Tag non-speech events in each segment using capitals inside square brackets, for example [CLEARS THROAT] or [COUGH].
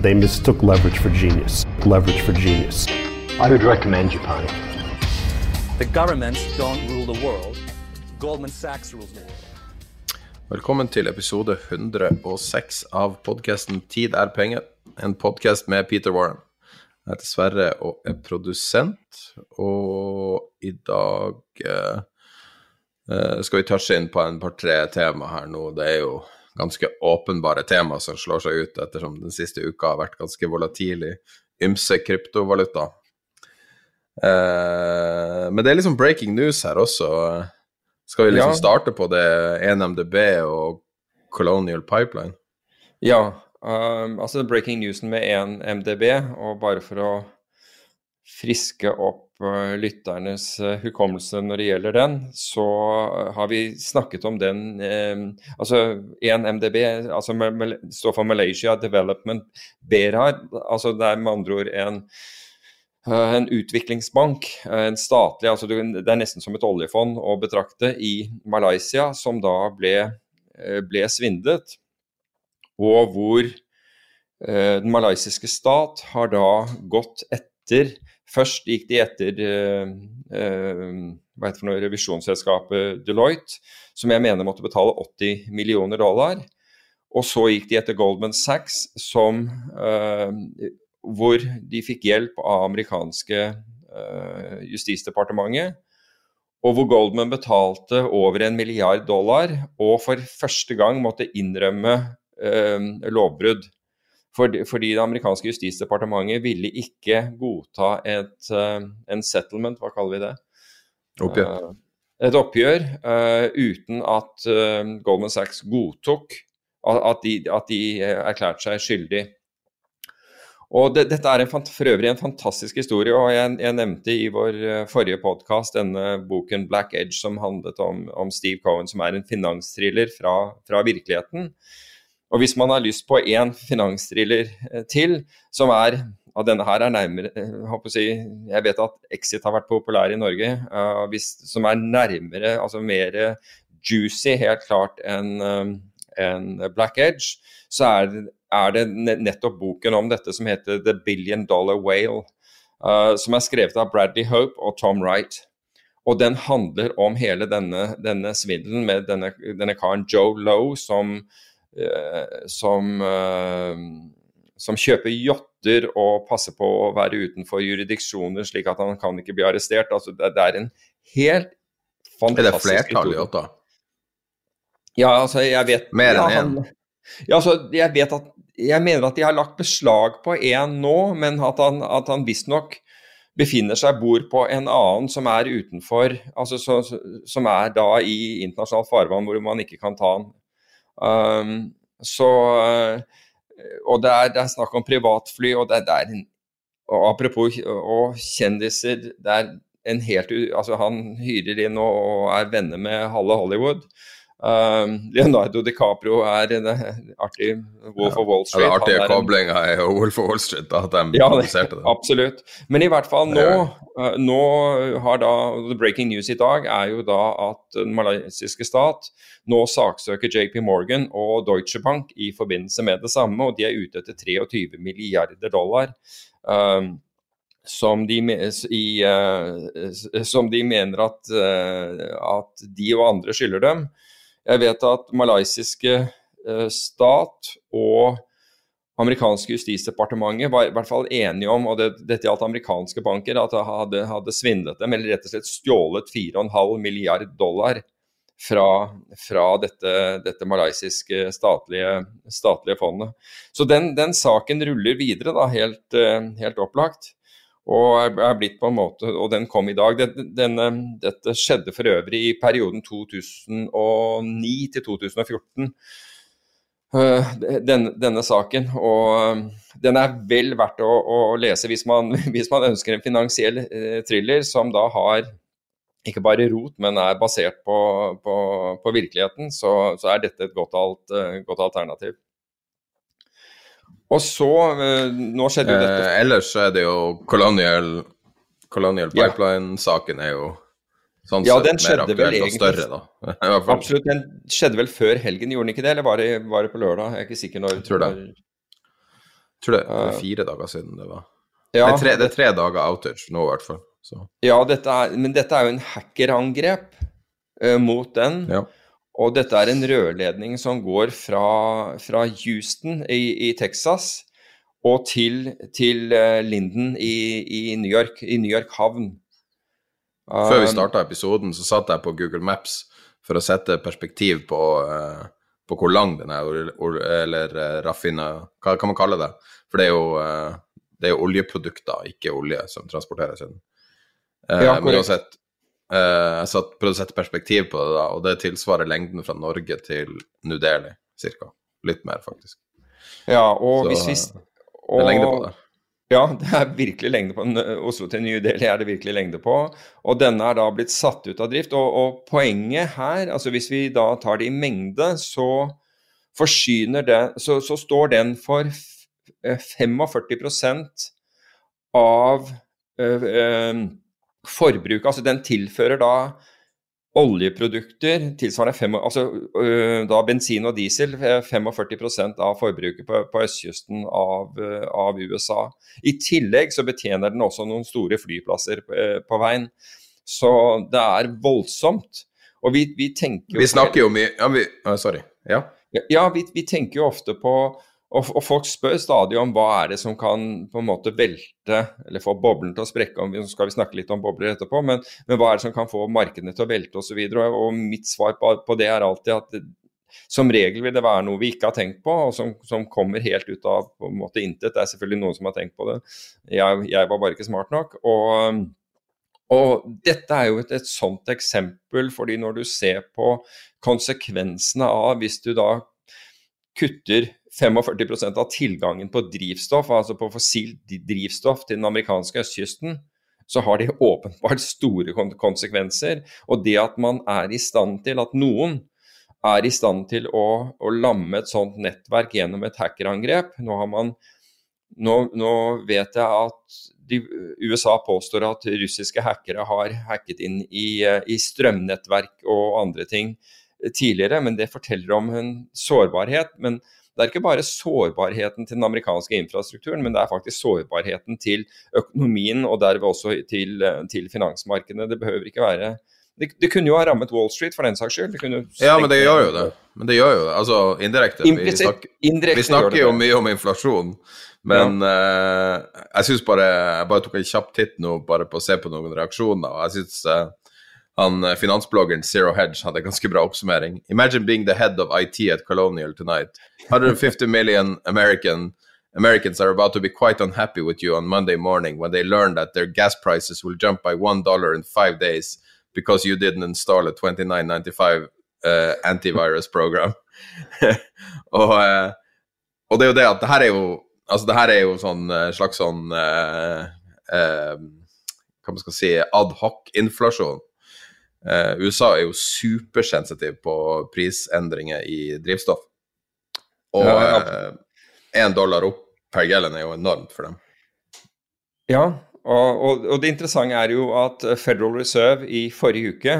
They mistook leverage for genius. Leverage for genius. I would recommend Japan. The governments don't rule the world. Goldman Sachs rules the world. Velkommen til episode 106 av podkasten Tid er penger, en podkast med Peter Warren. Jeg heter Sverre og er produsent, og i dag eh, eh, skal vi touche inn på en par-tre tema her nå. Det er jo ganske åpenbare tema som slår seg ut, ettersom den siste uka har vært ganske volatil i ymse kryptovaluta. Eh, men det er liksom breaking news her også. Skal vi liksom Ja. starte på det 1MDB og Colonial Pipeline? Ja, um, altså breaking newsen med 1 MDB, og bare for å friske opp lytternes uh, hukommelse når det gjelder den, så uh, har vi snakket om den eh, Altså 1 MDB altså, Mal- Mal- står for Malaysia Development Berhad, altså det er med andre ord en uh, en utviklingsbank, en statlig altså Det er nesten som et oljefond å betrakte i Malaysia, som da ble, ble svindlet og hvor eh, den malaysiske stat har da gått etter Først gikk de etter eh, eh, noe, revisjonsselskapet Deloitte, som jeg mener måtte betale 80 millioner dollar. Og så gikk de etter Goldman Sachs, som, eh, hvor de fikk hjelp av amerikanske eh, justisdepartementet og hvor Goldman betalte over en milliard dollar, og for første gang måtte innrømme eh, lovbrudd. Fordi, fordi det amerikanske justisdepartementet ville ikke godta et, eh, en settlement, hva kaller vi det? Oppgjør. Eh, et oppgjør eh, uten at Goldman Sachs godtok at, de, at de erklærte seg skyldig. Og det, Dette er en, fant- for øvrig en fantastisk historie. og Jeg, jeg nevnte i vår forrige podkast denne boken 'Black Edge', som handlet om, om Steve Cohen, som er en finanstriller fra, fra virkeligheten. Og Hvis man har lyst på én finanstriller eh, til, som er og denne her er nærmere eh, Jeg, si, jeg vet at Exit har vært populær i Norge, uh, hvis, som er nærmere, altså mer juicy, helt klart, enn enn Black Edge, så er, er det nettopp boken om dette som heter The Billion Dollar Whale, uh, som er skrevet av Bradley Hope og Tom Wright. Og den handler om hele denne, denne svindelen med denne, denne karen Joe Lowe som, som, eh, som kjøper yachter og passer på å være utenfor jurisdiksjoner, slik at han kan ikke bli arrestert. Altså, det, det er en helt fantastisk Er det flertall i. Otta? Ja, altså, jeg vet Mer enn én? Ja, altså, jeg vet at Jeg mener at de har lagt beslag på én nå, men at han, at han visstnok befinner seg bord på en annen som er utenfor altså så, så, Som er da i internasjonalt farvann hvor man ikke kan ta han. Um, så uh, Og det er, det er snakk om privatfly, og det, det er en og Apropos og kjendiser, det er en helt Altså, han hyrer inn og, og er venner med halve Hollywood. Um, Leonardo DiCaprio er en eh, artig Wolf of Wall Ja, Street. det artige er en- koblinga er jo Wolf of Wall Street, da, at de ja, produserte det. absolutt. Men i hvert fall nå, Ja. eh, nå har da The breaking news i dag er jo da at den malaysiske stat nå saksøker JP Morgan og Deutsche Bank i forbindelse med det samme, og de er ute etter 23 milliarder dollar. um, som de, i, uh, som de mener at, uh, at de og andre skylder dem. Jeg vet at malaysiske eh, stat og amerikanske justisdepartementet var i hvert fall enige om, og det, dette gjaldt amerikanske banker, at de hadde, hadde svindlet dem, eller rett og slett stjålet 4,5 milliard dollar fra, fra dette, dette, malaysiske statlige, statlige, fondet. Så den, den, saken ruller videre, da, helt, eh, helt opplagt. Og er, blitt på en måte, og den kom i dag. Denne, dette skjedde for øvrig i perioden 2009 til 2014. Uh, den, denne saken. Og uh, den er vel verdt å, å lese hvis man, [LAUGHS] hvis man, ønsker en finansiell thriller som da har ikke bare rot, men er basert på, på, på virkeligheten, så, så, er dette et godt, alt, godt alternativ. Og så Nå skjedde jo dette Ellers så er det jo Colonial, Colonial Pipeline-saken er jo Sånn ja, sett mer aktuell og større, da. [LAUGHS] Absolutt, den skjedde vel før helgen, gjorde den ikke det? Eller var det, var det på lørdag? Jeg er ikke sikker når. Jeg tror det. Jeg tror det er fire dager siden det var. Ja, det, er tre, det, er tre, dager outage nå, i hvert fall. Så. Ja, dette er, men dette er jo en hackerangrep uh, mot den. Ja. Og dette er en rørledning som går fra, fra Houston i, i, Texas og til, til uh, Linden i, i, New York, i New York havn. Før vi um, starta episoden, så satt jeg på Google Maps for å sette perspektiv på, uh, på hvor lang den er, eller uh, raffina Hva kan man kalle det? For det er jo, det er oljeprodukter, ikke olje, som transporteres inn. Ja, men uansett, uh, så prøvde å sette perspektiv på det, da, og det tilsvarer lengden fra Norge til New Delhi, cirka. Litt mer, faktisk. Ja, og Så, hvis vi og, Det er lengde på det. Ja, [LAUGHS] det er virkelig lengde på Oslo til New Delhi er det virkelig lengde på. Og denne er da blitt satt ut av drift. Og, og poenget her, altså hvis vi da tar det i mengde, så forsyner det Så, så står den for 45% av øh, øh, forbruket. Altså den tilfører da Oljeprodukter tilsvarende fem, altså, øh, da bensin og diesel 45 av forbruket på, på østkysten av, øh, av, USA. I tillegg så betjener den også noen store flyplasser på, øh, på veien. Så det er voldsomt. Og vi, vi tenker jo Vi snakker jo mye ja, vi, Sorry. Ja, ja vi, vi tenker jo ofte på og, og, folk spør stadig om hva er det som kan på en måte velte, eller få boblen til å sprekke. om, Så skal vi snakke litt om bobler etterpå, men, men hva er det som kan få markedene til å velte osv. Og, og, og mitt svar på, på, det er alltid at det, som regel vil det være noe vi ikke har tenkt på, og som, som kommer helt ut av på en måte intet. Det er selvfølgelig noen som har tenkt på det. Jeg, jeg var bare ikke smart nok. og og dette er jo et, et, sånt eksempel, fordi når du ser på konsekvensene av hvis du da kutter 45% av tilgangen på drivstoff, altså på fossilt drivstoff til den amerikanske østkysten, så har det [LAUGHS] åpenbart store konsekvenser. Og det at man er i stand til, at noen er i stand til å, å lamme et sånt nettverk gjennom et hackerangrep Nå, man, nå, nå vet jeg at de, USA påstår at russiske hackere har hacket inn i, i strømnettverk og andre ting tidligere, men det forteller om en sårbarhet. men det er ikke bare sårbarheten til den amerikanske infrastrukturen, men det er faktisk sårbarheten til økonomien og derved også til, til finansmarkedene. Det behøver ikke være det, det, kunne jo ha rammet Wall Street for den saks skyld. ja, men det gjør jo det. Men det gjør jo det. Altså indirekte. Vi, snak, vi snakker jo mye om inflasjon, men ja. uh, jeg syns bare Jeg bare tok en kjapp titt nå bare på å se på noen reaksjoner, og jeg synes, uh, han eh, finansbloggeren Zero Hedge hadde ganske bra oppsummering. Imagine being the head of IT at Colonial tonight. 150 million American Americans are about to be quite unhappy with you on Monday morning when they learn that their gas prices will jump by one dollar in five days because you didn't install a 2995 uh, antivirus program. [LAUGHS] og, uh, og, det er jo det at det her er jo Altså, det her er jo sånn uh, slags sånn uh, Hva man skal si adhoc-inflasjon. Uh, USA er jo supersensitiv på prisendringer i drivstoff. Og én ja, ja. uh, dollar opp per gallon er jo enormt for dem. Ja, og, og, og, det interessante er jo at Federal Reserve i forrige uke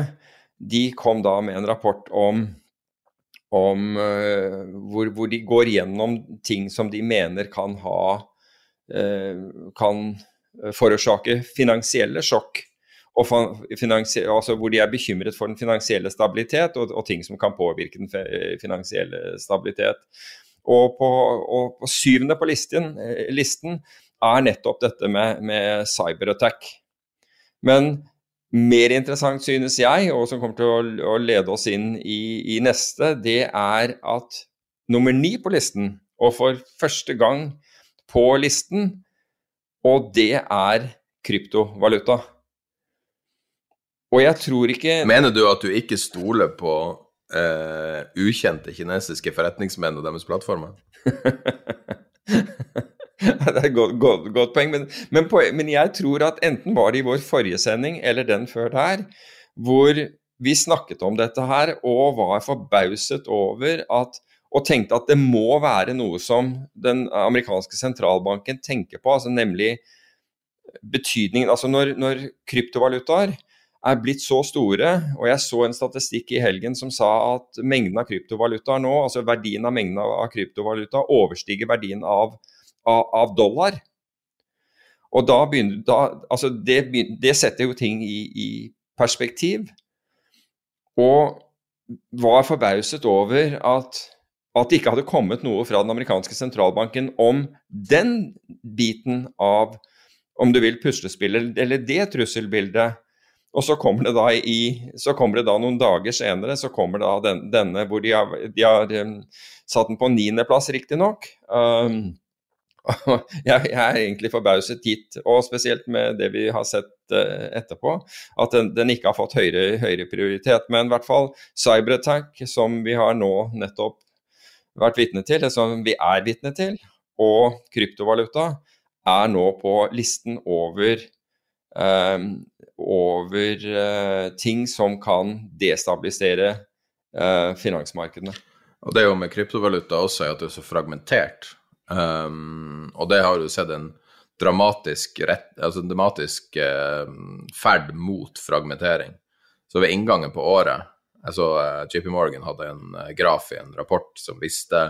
de kom da med en rapport om, om uh, hvor, hvor, de går gjennom ting som de mener kan ha kan forårsake finansielle sjokk altså hvor de er bekymret for den finansielle stabilitet og, og, ting som kan påvirke den finansielle stabilitet. Og på, og på syvende på listen, eh, listen, er nettopp dette med, med cyberattack. Men mer interessant, synes jeg, og som kommer til å, lede oss inn i, i, neste, det er at nummer ni på listen, og for første gang på listen, og det er kryptovaluta. Og jeg tror ikke Mener du at du ikke stoler på uh, ukjente kinesiske forretningsmenn og deres plattformer? [LAUGHS] det er et godt, godt, godt poeng, men, men, men, jeg tror at enten var det i vår forrige sending eller den før der, hvor vi snakket om dette her og var forbauset over at og tenkte at det må være noe som den amerikanske sentralbanken tenker på, altså nemlig betydningen Altså når, når kryptovalutaer er blitt så store, og jeg så en statistikk i helgen som sa at mengden av kryptovalutaer nå, altså verdien av mengden av kryptovaluta, overstiger verdien av, av, av dollar. Og da begynner da, altså det, det, setter jo ting i, i, perspektiv. Og var forbauset over at, at det ikke hadde kommet noe fra den amerikanske sentralbanken om den biten av, om du vil, puslespillet, eller det trusselbildet og så kommer det da i, kommer det da noen dager senere så kommer da den, denne hvor de har, de har um, satt den på niendeplass, riktignok. Um, [LAUGHS] jeg, er egentlig forbauset hit, og spesielt med det vi har sett uh, etterpå, at den, den, ikke har fått høyere, høyere, prioritet. Men i hvert fall cyberattack, som vi har nå nettopp vært vitne til, som vi er vitne til, og kryptovaluta, er nå på listen over over uh, ting som kan destabilisere uh, finansmarkedene. Og Det er jo med kryptovaluta også at det er så fragmentert. Um, og det har du sett en dramatisk, rett, altså dramatisk uh, ferd mot fragmentering. Så ved inngangen på året jeg så JP Morgan hadde en graf i en rapport som viste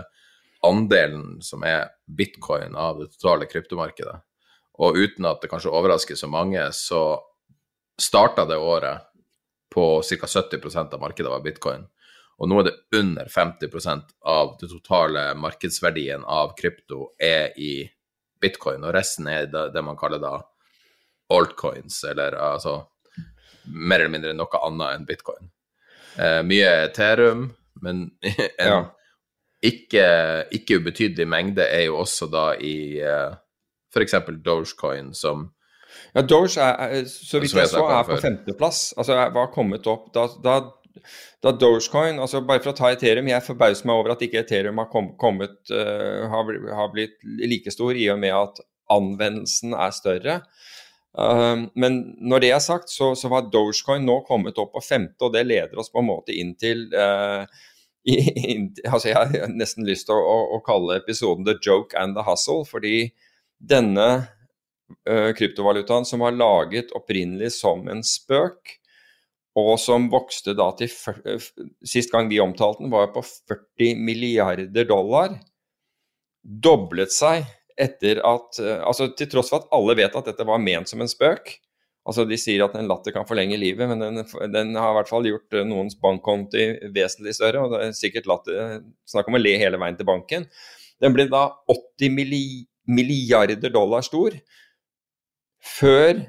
andelen som er bitcoin av det totale kryptomarkedet. Og uten at det kanskje overrasker så mange, så starta det året på ca. 70% av markedet var bitcoin. Og nå er det under 50% av det totale markedsverdien av krypto er i bitcoin, og resten er det, det man kaller da altcoins, eller altså mer eller mindre noe annet enn bitcoin. Eh, mye Ethereum, men [LAUGHS] en ja. ikke, ikke, ubetydelig mengde er jo også da i eh, f.eks. Dogecoin, som ja, Doge er, så vidt jeg så, er på femteplass. Altså var kommet opp da, da, da, Dogecoin altså Bare for å ta Ethereum, jeg forbauser meg over at ikke Ethereum har kommet, uh, har, blitt like stor, i og med at anvendelsen er større. Uh, men når det er sagt, så, så, var Dogecoin nå kommet opp på femte, og det leder oss på en måte inn til uh, [LAUGHS] i, in, altså Jeg har nesten lyst til å, å, å kalle episoden 'The Joke and the Hustle', fordi denne uh, kryptovalutaen som var laget opprinnelig som en spøk, og som vokste da til Sist gang vi omtalte den, var på 40 milliarder dollar. Doblet seg etter at Altså til tross for at alle vet at dette var ment som en spøk. Altså De sier at en latter kan forlenge livet, men den, den har i hvert fall gjort noens bankkonti vesentlig større. og det er sikkert latter, Snakk om å le hele veien til banken. Den ble da 80 milliarder dollar stor før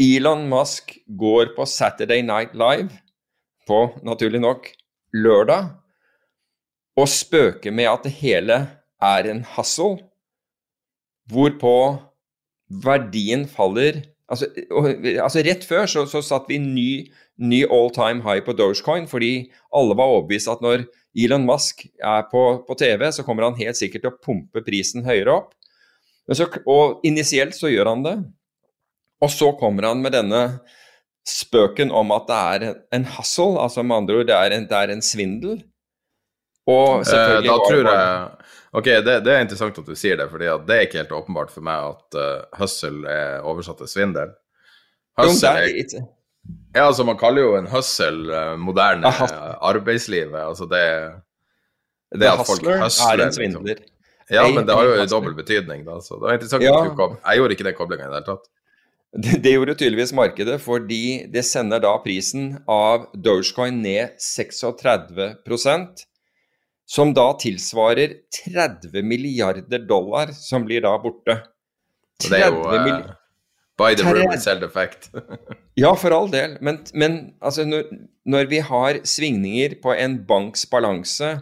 Elon Musk går på Saturday Night Live på, naturlig nok, lørdag og spøker med at det hele er en hustle, hvorpå verdien faller Altså, altså rett før så, så satt vi ny, ny all time high på Dogecoin, fordi alle var overbevist at når Elon Musk er på, på TV, så kommer han helt sikkert til å pumpe prisen høyere opp. Så, og initielt så gjør han det. Og så kommer han med denne spøken om at det er en hustle, altså med andre ord, det er en, det er en svindel. Og eh, selvfølgelig eh, Da tror jeg Ok, det, det, er interessant at du sier det, for det er ikke helt åpenbart for meg at uh, hustle er oversatt til svindel. Hustle er, ja, altså Man kaller jo en hustle uh, moderne uh, arbeidslivet. altså det, det at folk hustler er en liksom. svindler. Liksom. Ja, men det har jo dobbel betydning, da. Så det var interessant ja. at du kom. Jeg gjorde ikke den koblinga i det hele tatt. Det, det gjorde tydeligvis markedet, fordi det sender da prisen av Dogecoin ned 36% som da tilsvarer 30 milliarder dollar, som blir da borte. 30 det er jo uh, by the room sell effect. [LAUGHS] ja, for all del. Men, men altså, når, når, vi har svingninger på en banks balanse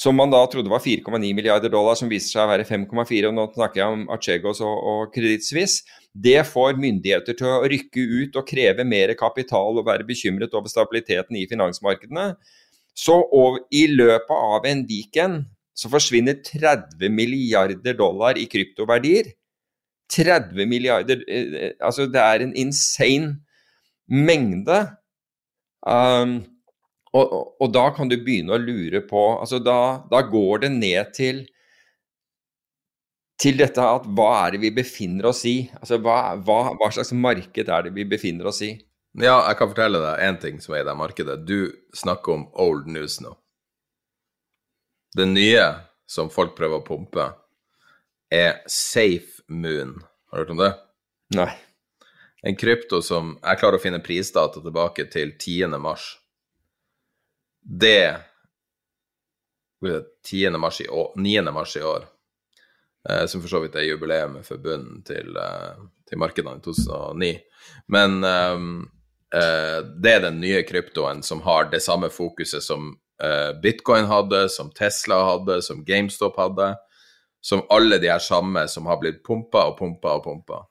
som man da trodde var 4,9 milliarder dollar, som viser seg å være 5,4, og nå snakker jeg om Archegos og, og Credit Suisse, det får myndigheter til å rykke ut og kreve mer kapital og være bekymret over stabiliteten i finansmarkedene. Så i løpet av en weekend så forsvinner 30 milliarder dollar i kryptoverdier. 30 milliarder eh, eh, Altså, det er en insane mengde. Um, og, og, og, da kan du begynne å lure på altså da, da, går det ned til til dette at hva er det vi befinner oss i? Altså hva, hva, hva slags marked er det vi befinner oss i? Ja, jeg kan fortelle deg én ting som er i det markedet. Du snakker om old news nå. Det nye som folk prøver å pumpe, er Safe Moon. Har du hørt om det? Nei. En krypto som Jeg klarer å finne prisdata tilbake til 10. mars det 10. mars i år, 9. mars i år, eh, som for så vidt er jubileet for bunnen til, eh, til markedene i 2009. Men eh, eh, det er den nye kryptoen som har det samme fokuset som eh, bitcoin hadde, som Tesla hadde, som GameStop hadde. Som alle de her samme som har blitt pumpa og pumpa og pumpa.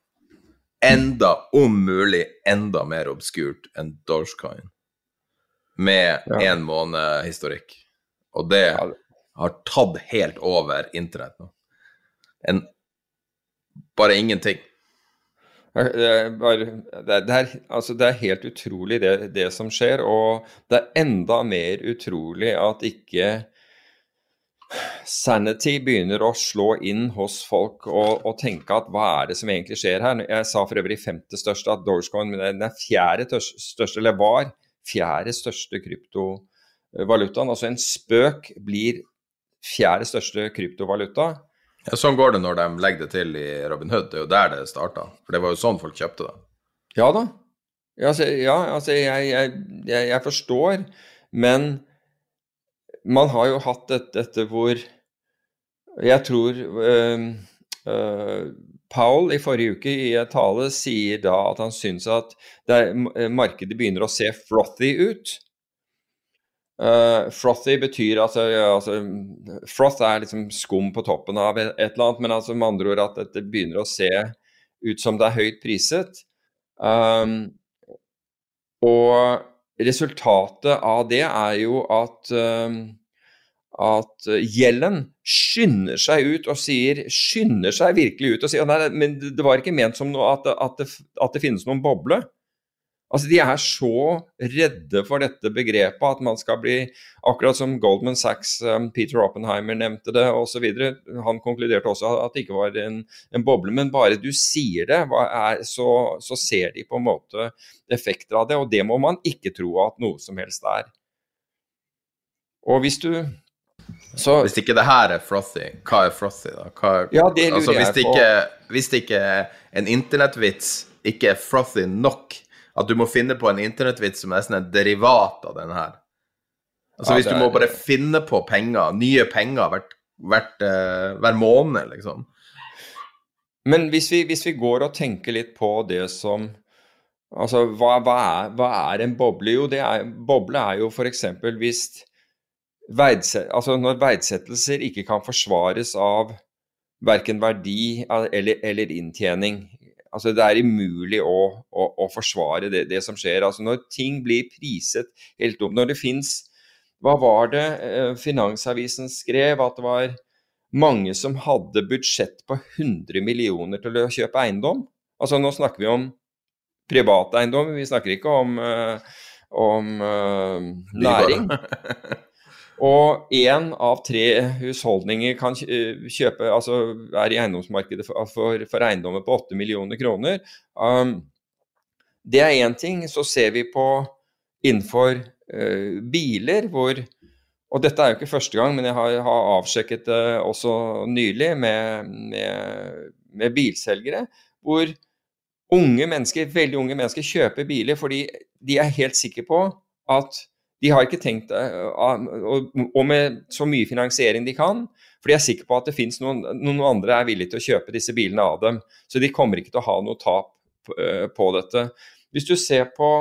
Enda, om mulig, enda mer obskurt enn Dogecoin med én ja. måned historikk. Og det har tatt helt over internett nå. En, bare ingenting. Det er, bare, det, er, det, er, altså det er, helt utrolig det, det, som skjer, og det er enda mer utrolig at ikke sanity begynner å slå inn hos folk og, og, tenke at hva er det som egentlig skjer her? Jeg sa for øvrig femte største at Dogecoin den er fjerde største, eller var fjerde største kryptovalutaen. Altså en spøk blir fjerde største kryptovaluta. Ja, Sånn går det når de legger det til i Robin Hood. Det er jo der det starta. For det var jo sånn folk kjøpte det. Ja da. Altså, ja, altså jeg, jeg, jeg, jeg, forstår, men man har jo hatt dette, dette hvor jeg tror øh, øh, Paul i forrige uke i en tale sier da at han syns at er, eh, markedet begynner å se frothy ut. Uh, frothy betyr altså, altså, Froth er liksom skum på toppen av et, et eller annet, men altså med andre ord at dette begynner å se ut som det er høyt priset. Um, og resultatet av det er jo at um, at Gjellen gjelden skynder seg ut og sier Skynder seg virkelig ut og sier nei, men det var ikke ment som noe at, at, det, at det finnes noen boble. Altså, De er så redde for dette begrepet at man skal bli Akkurat som Goldman Sachs, um, Peter Oppenheimer nevnte det osv. Han konkluderte også at det ikke var en, en boble. Men bare du sier det, er, så, så, ser de på en måte effekter av det. Og det må man ikke tro at noe som helst er. Og hvis du så, hvis ikke det her er frothy, hva er frothy, da? Er, ja, det lurer altså, hvis det ikke, på. Hvis ikke en internettvits ikke er frothy nok, at du må finne på en internettvits som er nesten en derivat av den her Altså ja, Hvis du må bare finne på penger, nye penger hvert, hvert, uh, hver måned, liksom. Men hvis vi, hvis vi, går og tenker litt på det som Altså, hva, hva, er, hva er, en boble? Jo, det er, boble er jo f.eks. hvis altså når verdsettelser ikke kan forsvares av verken verdi eller, eller inntjening. Altså Det er umulig å, å, å forsvare det, det, som skjer. Altså Når ting blir priset helt opp Når det fins Hva var det eh, Finansavisen skrev? At det var mange som hadde budsjett på 100 millioner til å kjøpe eiendom. Altså Nå snakker vi om private eiendom, vi snakker ikke om, uh, om uh, næring. [LAUGHS] Og én av tre husholdninger kan kjøpe, altså er i eiendomsmarkedet for, for, for eiendommer på 8 millioner kroner. Um, det er én ting. Så ser vi på innenfor uh, biler hvor Og dette er jo ikke første gang, men jeg har, har avsjekket det også nylig med, med, med bilselgere. Hvor unge mennesker, veldig unge mennesker kjøper biler fordi de er helt sikre på at de har ikke tenkt Og med så mye finansiering de kan, for de er sikre på at det fins noen, noen andre er villige til å kjøpe disse bilene av dem. Så de kommer ikke til å ha noe tap på dette. Hvis du ser på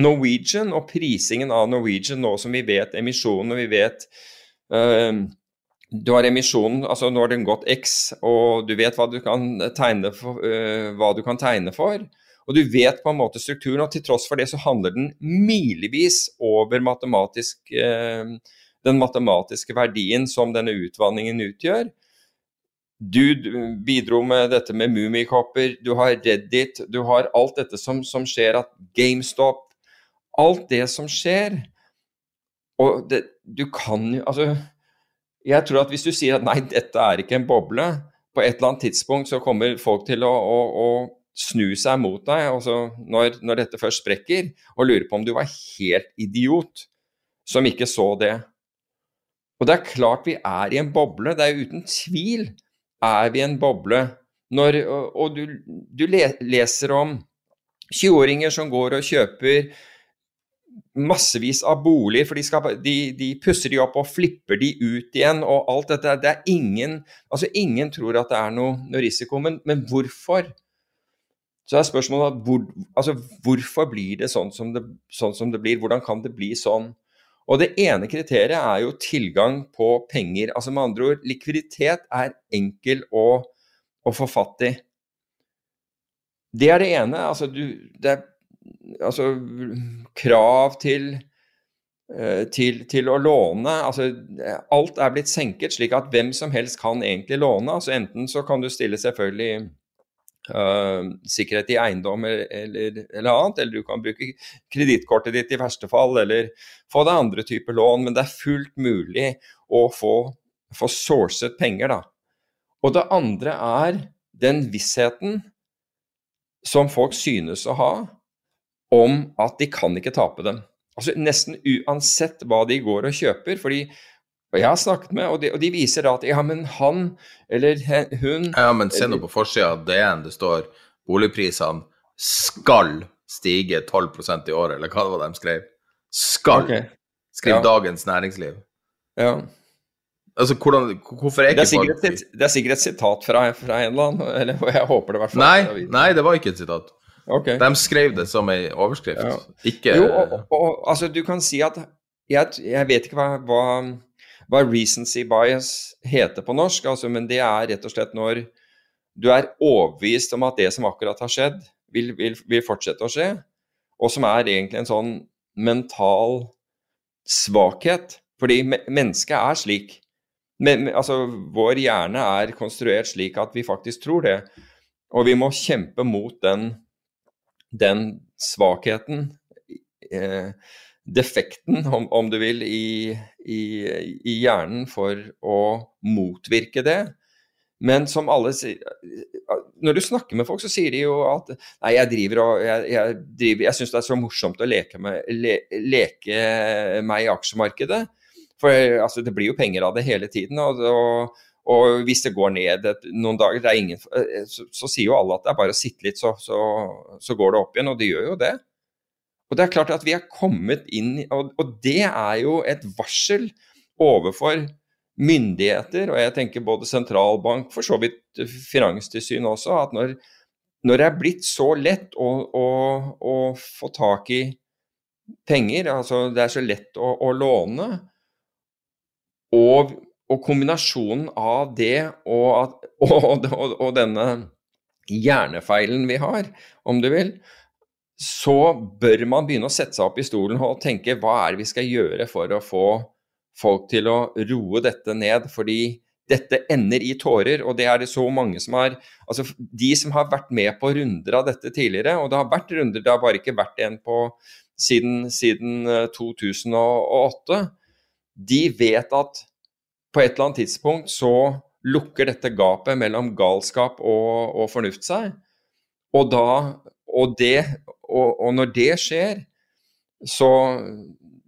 Norwegian og prisingen av Norwegian nå som vi vet emisjonen, og vi vet uh, du har emisjonen, altså nå har den gått X, og du vet hva du kan tegne for. Hva du kan tegne for og du vet på en måte strukturen, og til tross for det så handler den milevis over matematisk, eh, den matematiske verdien som denne utvanningen utgjør. Du bidro med dette med Mummikopper, du har Reddit, du har alt dette som, som skjer, at GameStop Alt det som skjer Og det, du kan jo Altså, jeg tror at hvis du sier at nei, dette er ikke en boble, på et eller annet tidspunkt så kommer folk til å, å, å snu seg mot deg altså når, når, dette først sprekker, og lure på om du var helt idiot som ikke så det. Og det er klart vi er i en boble. Det er uten tvil er vi i en boble. Når, og, du, du, leser om 20-åringer som går og kjøper massevis av boliger, for de, skal, de, de, pusser de opp og flipper de ut igjen. og alt dette. Det er ingen altså ingen tror at det er noe, noe risiko, men, men, hvorfor? Så er spørsmålet hvor, altså, hvorfor blir det sånn det, sånn som det blir? Hvordan kan det bli sånn? Og Det ene kriteriet er jo tilgang på penger. altså Med andre ord, likviditet er enkel å, å få fatt i. Det er det ene. altså du, det er altså, krav til, eh, til, til, å låne altså, Alt er blitt senket slik at hvem som helst kan egentlig låne. altså Enten så kan du stille selvfølgelig uh, sikkerhet i eiendom eller, eller, eller, annet, eller du kan bruke kredittkortet ditt i verste fall, eller få deg andre typer lån. Men det er fullt mulig å få, få sourcet penger, da. Og det andre er den vissheten som folk synes å ha, om at de kan ikke tape dem. Altså Nesten uansett hva de går og kjøper. fordi og jeg har snakket med, og de, og de viser da at ja, men han eller hun Ja, men se nå på forsida av DN, det står boligprisene skal stige 12% i året, eller hva det var de skrev. Skal. Okay. Skriv ja. Dagens Næringsliv. Ja. Altså, hvordan, hvorfor er ikke det er, et, det er sikkert et sitat fra, fra en eller annen, eller jeg håper det i hvert fall. Nei, nei, det var ikke et sitat. Okay. De skrev det som ei overskrift, ja. ikke Jo, og, og, altså, du kan si at Jeg, jeg vet ikke hva, hva, hva, recency bias heter på norsk, altså, men det er rett og slett når du er overbevist om at det som akkurat har skjedd, vil, vil, vil fortsette å skje, og som er egentlig en sånn mental svakhet. Fordi mennesket er slik. Men, altså, vår hjerne er konstruert slik at vi faktisk tror det. Og vi må kjempe mot den den svakheten, eh, defekten, om, om, du vil, i, i, i, hjernen for å motvirke det. Men som alle sier Når du snakker med folk, så sier de jo at Nei, jeg driver og Jeg, jeg, jeg syns det er så morsomt å leke, med, le, leke meg i aksjemarkedet. For altså, det blir jo penger av det hele tiden. og, og og hvis det går ned et, noen dager, ingen, så, så, sier jo alle at det er bare å sitte litt, så, så, så, går det opp igjen. Og det gjør jo det. Og det er klart at vi er kommet inn og, og det er jo et varsel overfor myndigheter, og jeg tenker både sentralbank, for så vidt finanstilsyn også, at når, når, det er blitt så lett å, å, å, få tak i penger, altså det er så lett å, å låne, og og kombinasjonen av det og, [LAUGHS] og, og, og, denne hjernefeilen vi har, om du vil, så bør man begynne å sette seg opp i stolen og tenke hva er det vi skal gjøre for å få folk til å roe dette ned. Fordi dette ender i tårer, og det er det så mange som har Altså de som har vært med på runder av dette tidligere, og det har vært runder, det har bare ikke vært en på siden, siden 2008, eh, de vet at på et eller annet tidspunkt så lukker dette gapet mellom galskap og, og fornuft seg. Og, da, og, det, og, og, når det skjer, så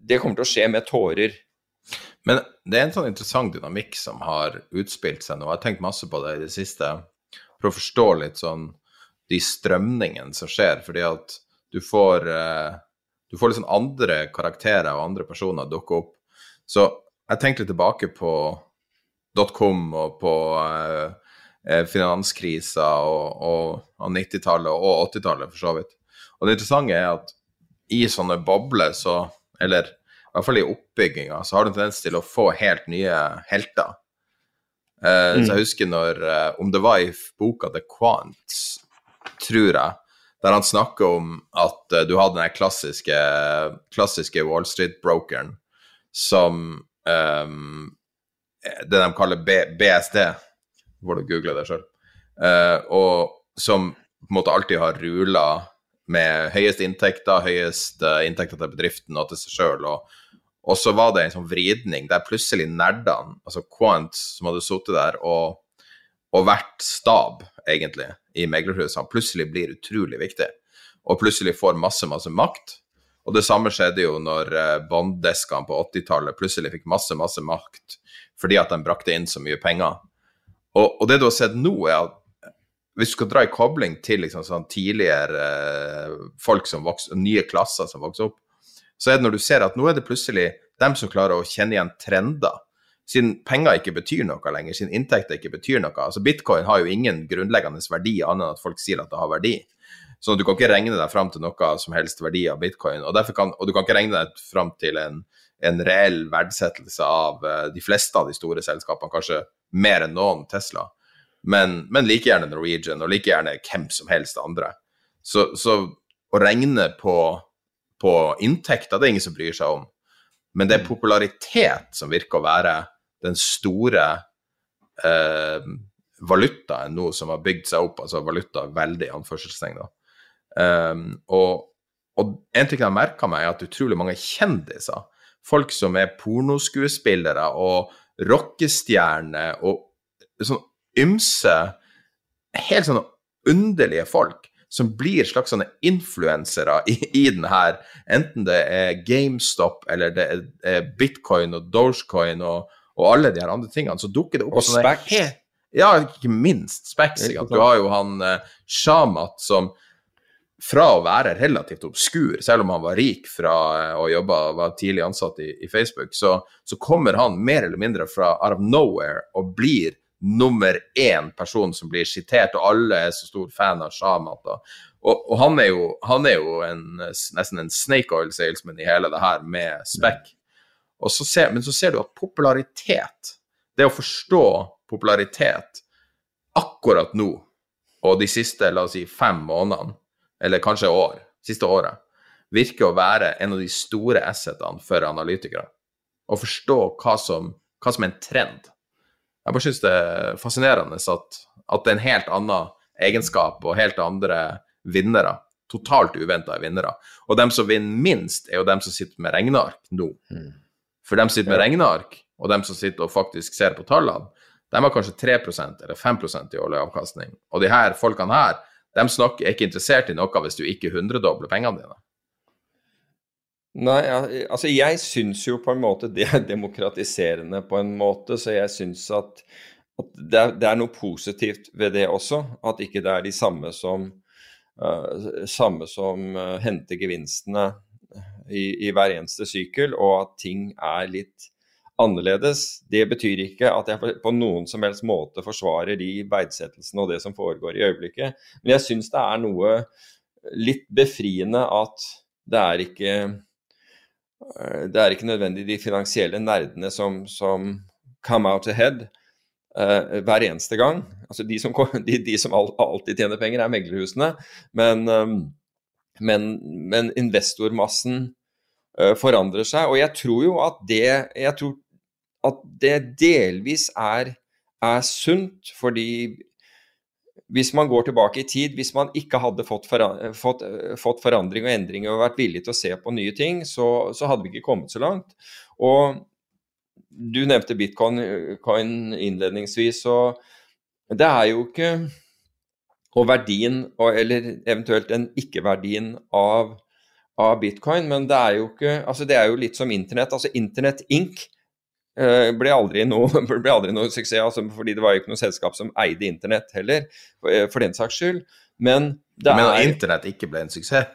Det kommer til å skje med tårer. Men det er en sånn interessant dynamikk som har utspilt seg nå. Jeg har tenkt masse på det i det siste. For å forstå litt sånn de strømningene som skjer, fordi at du får uh, du får liksom andre karakterer og andre personer dukke opp. Så jeg tenkte litt tilbake på dotcom og på uh, finanskrisa og, og, og 90-tallet og 80-tallet, for så vidt. Og det interessante er at i sånne bobler, så Eller i hvert fall i oppbygginga, så har du en tendens til å få helt nye helter. Uh, mm. Så jeg husker når uh, Om det var i boka The Quants, tror jeg, der han snakker om at uh, du hadde den klassiske, klassiske Wall Street-brokeren som um, Det de kaller B BSD, hvor du googler det sjøl, og som på en måte alltid har rula med høyest inntekter, høyest inntekter til bedriften og til seg sjøl. Og, og, så var det en sånn vridning der plutselig nerdene, altså Quant, som hadde sittet der og, og vært stab, egentlig, i meglerhusene, plutselig blir utrolig viktig. Og plutselig får masse, masse makt. Og det samme skjedde jo når eh, bånddeskene på 80-tallet plutselig fikk masse, masse makt fordi at de brakte inn så mye penger. Og, og det du har sett nå, er at hvis du skal dra i kobling til liksom, sånn tidligere eh, folk som vokser, nye klasser som vokser opp, så er det når du ser at nå er det plutselig dem som klarer å kjenne igjen trender. Siden penger ikke betyr noe lenger, siden inntekter ikke betyr noe. altså Bitcoin har jo ingen grunnleggende verdi annet enn at folk sier at det har verdi. Så du kan ikke regne deg fram til noe som helst verdi av bitcoin. Og, kan, og du kan ikke regne deg fram til en, en reell verdsettelse av uh, de fleste av de store selskapene, kanskje mer enn noen Tesla men, men, like gjerne Norwegian, og like gjerne hvem som helst andre. Så, så å regne på, på inntekter, det er ingen som bryr seg om. Men det er mm. popularitet som virker å være den store eh, valutaen nå som har bygd seg opp, altså valuta veldig anførselstegn, da. Um, og, og, en ting jeg har merka meg, er at utrolig mange kjendiser, folk som er pornoskuespillere og rockestjerner og sånn ymse helt sånne underlige folk som blir slags sånne influensere i, i den her, enten det er GameStop eller det er bitcoin og Dogecoin og, og alle de her andre tingene, så dukker det opp Og Specs. Ja, ikke minst Specs. Du har jo han uh, Shamat som fra å være relativt obskur, selv om han var rik fra uh, å jobbe var tidlig ansatt i, i Facebook, så, så, kommer han mer eller mindre fra out of nowhere og blir nummer én person som blir sitert, og alle er så stor fan av Shamat. Og, og han er jo, han er jo en, nesten en snake oil salesman i hele det her med spekk. Men så ser du at popularitet, det å forstå popularitet akkurat nå og de siste la oss si, fem månedene, eller kanskje år, siste året, virker å være en av de store assetene for analytikere. Å forstå hva som, hva som er en trend jeg bare syns det er fascinerende at, at, det er en helt annen egenskap og helt andre vinnere. Totalt uventa vinnere. Og dem som vinner minst, er jo dem som sitter med regneark nå. Mm. For dem som sitter med regneark, og dem som sitter og faktisk ser på tallene, de har kanskje 3% eller 5% i årlig avkastning. Og de her folkene her, de snakker, er ikke interessert i noe hvis du ikke hundredobler pengene dine. Nei, altså jeg syns jo på en måte det er demokratiserende på en måte, så jeg syns at, at det, er, det, er, noe positivt ved det også. At ikke det er de samme som, uh, samme som uh, henter gevinstene i, i, hver eneste sykkel, og at ting er litt annerledes. Det betyr ikke at jeg på noen som helst måte forsvarer de verdsettelsene og det som foregår i øyeblikket, men jeg syns det er noe litt befriende at det er ikke Eh, det er ikke nødvendig de finansielle nerdene som, som come out ahead uh, hver eneste gang. Altså de som, de, de som alltid tjener penger, er meglerhusene. Men, um, men, men investormassen uh, forandrer seg. Og jeg tror jo at det, at det delvis er, er sunt, fordi hvis man går tilbake i tid, hvis man ikke hadde fått, fått, fått forandring og endring og vært villig til å se på nye ting, så, så, hadde vi ikke kommet så langt. Og du nevnte bitcoin innledningsvis, og det er jo ikke Og verdien, eller eventuelt den ikke-verdien av, av, bitcoin, men det er jo ikke Altså det er jo litt som internett. Altså Internett Inc. Uh, ble, aldri noe, [LAUGHS] ble aldri noe suksess, altså, fordi det var jo ikke noe selskap som eide internett heller, eh, for den saks skyld. Men det er Men internett ikke ble en suksess?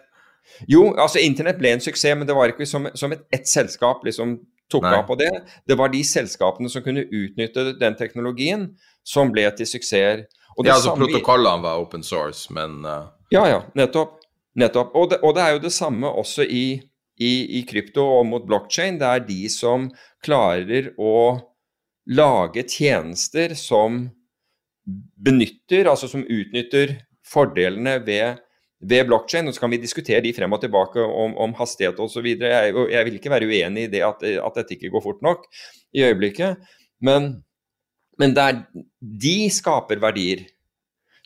Jo, altså internett ble en suksess, men det var ikke som, som et ett selskap liksom tok Nei. av på det. Det var de selskapene som kunne utnytte den teknologien, som ble til suksesser. Ja, altså samme- protokollene var open source, men uh, Ja, ja, nettopp. nettopp. Og, det, og det er jo det samme også i, i, i krypto og mot blokkjede. Det er de som klarer å lage tjenester som benytter, altså som utnytter fordelene ved, ved blokkjede. Nå så kan vi diskutere de frem og tilbake om, om hastighet osv. Jeg, og jeg vil ikke være uenig i det at, at dette ikke går fort nok i øyeblikket. Men, men det er, de skaper verdier.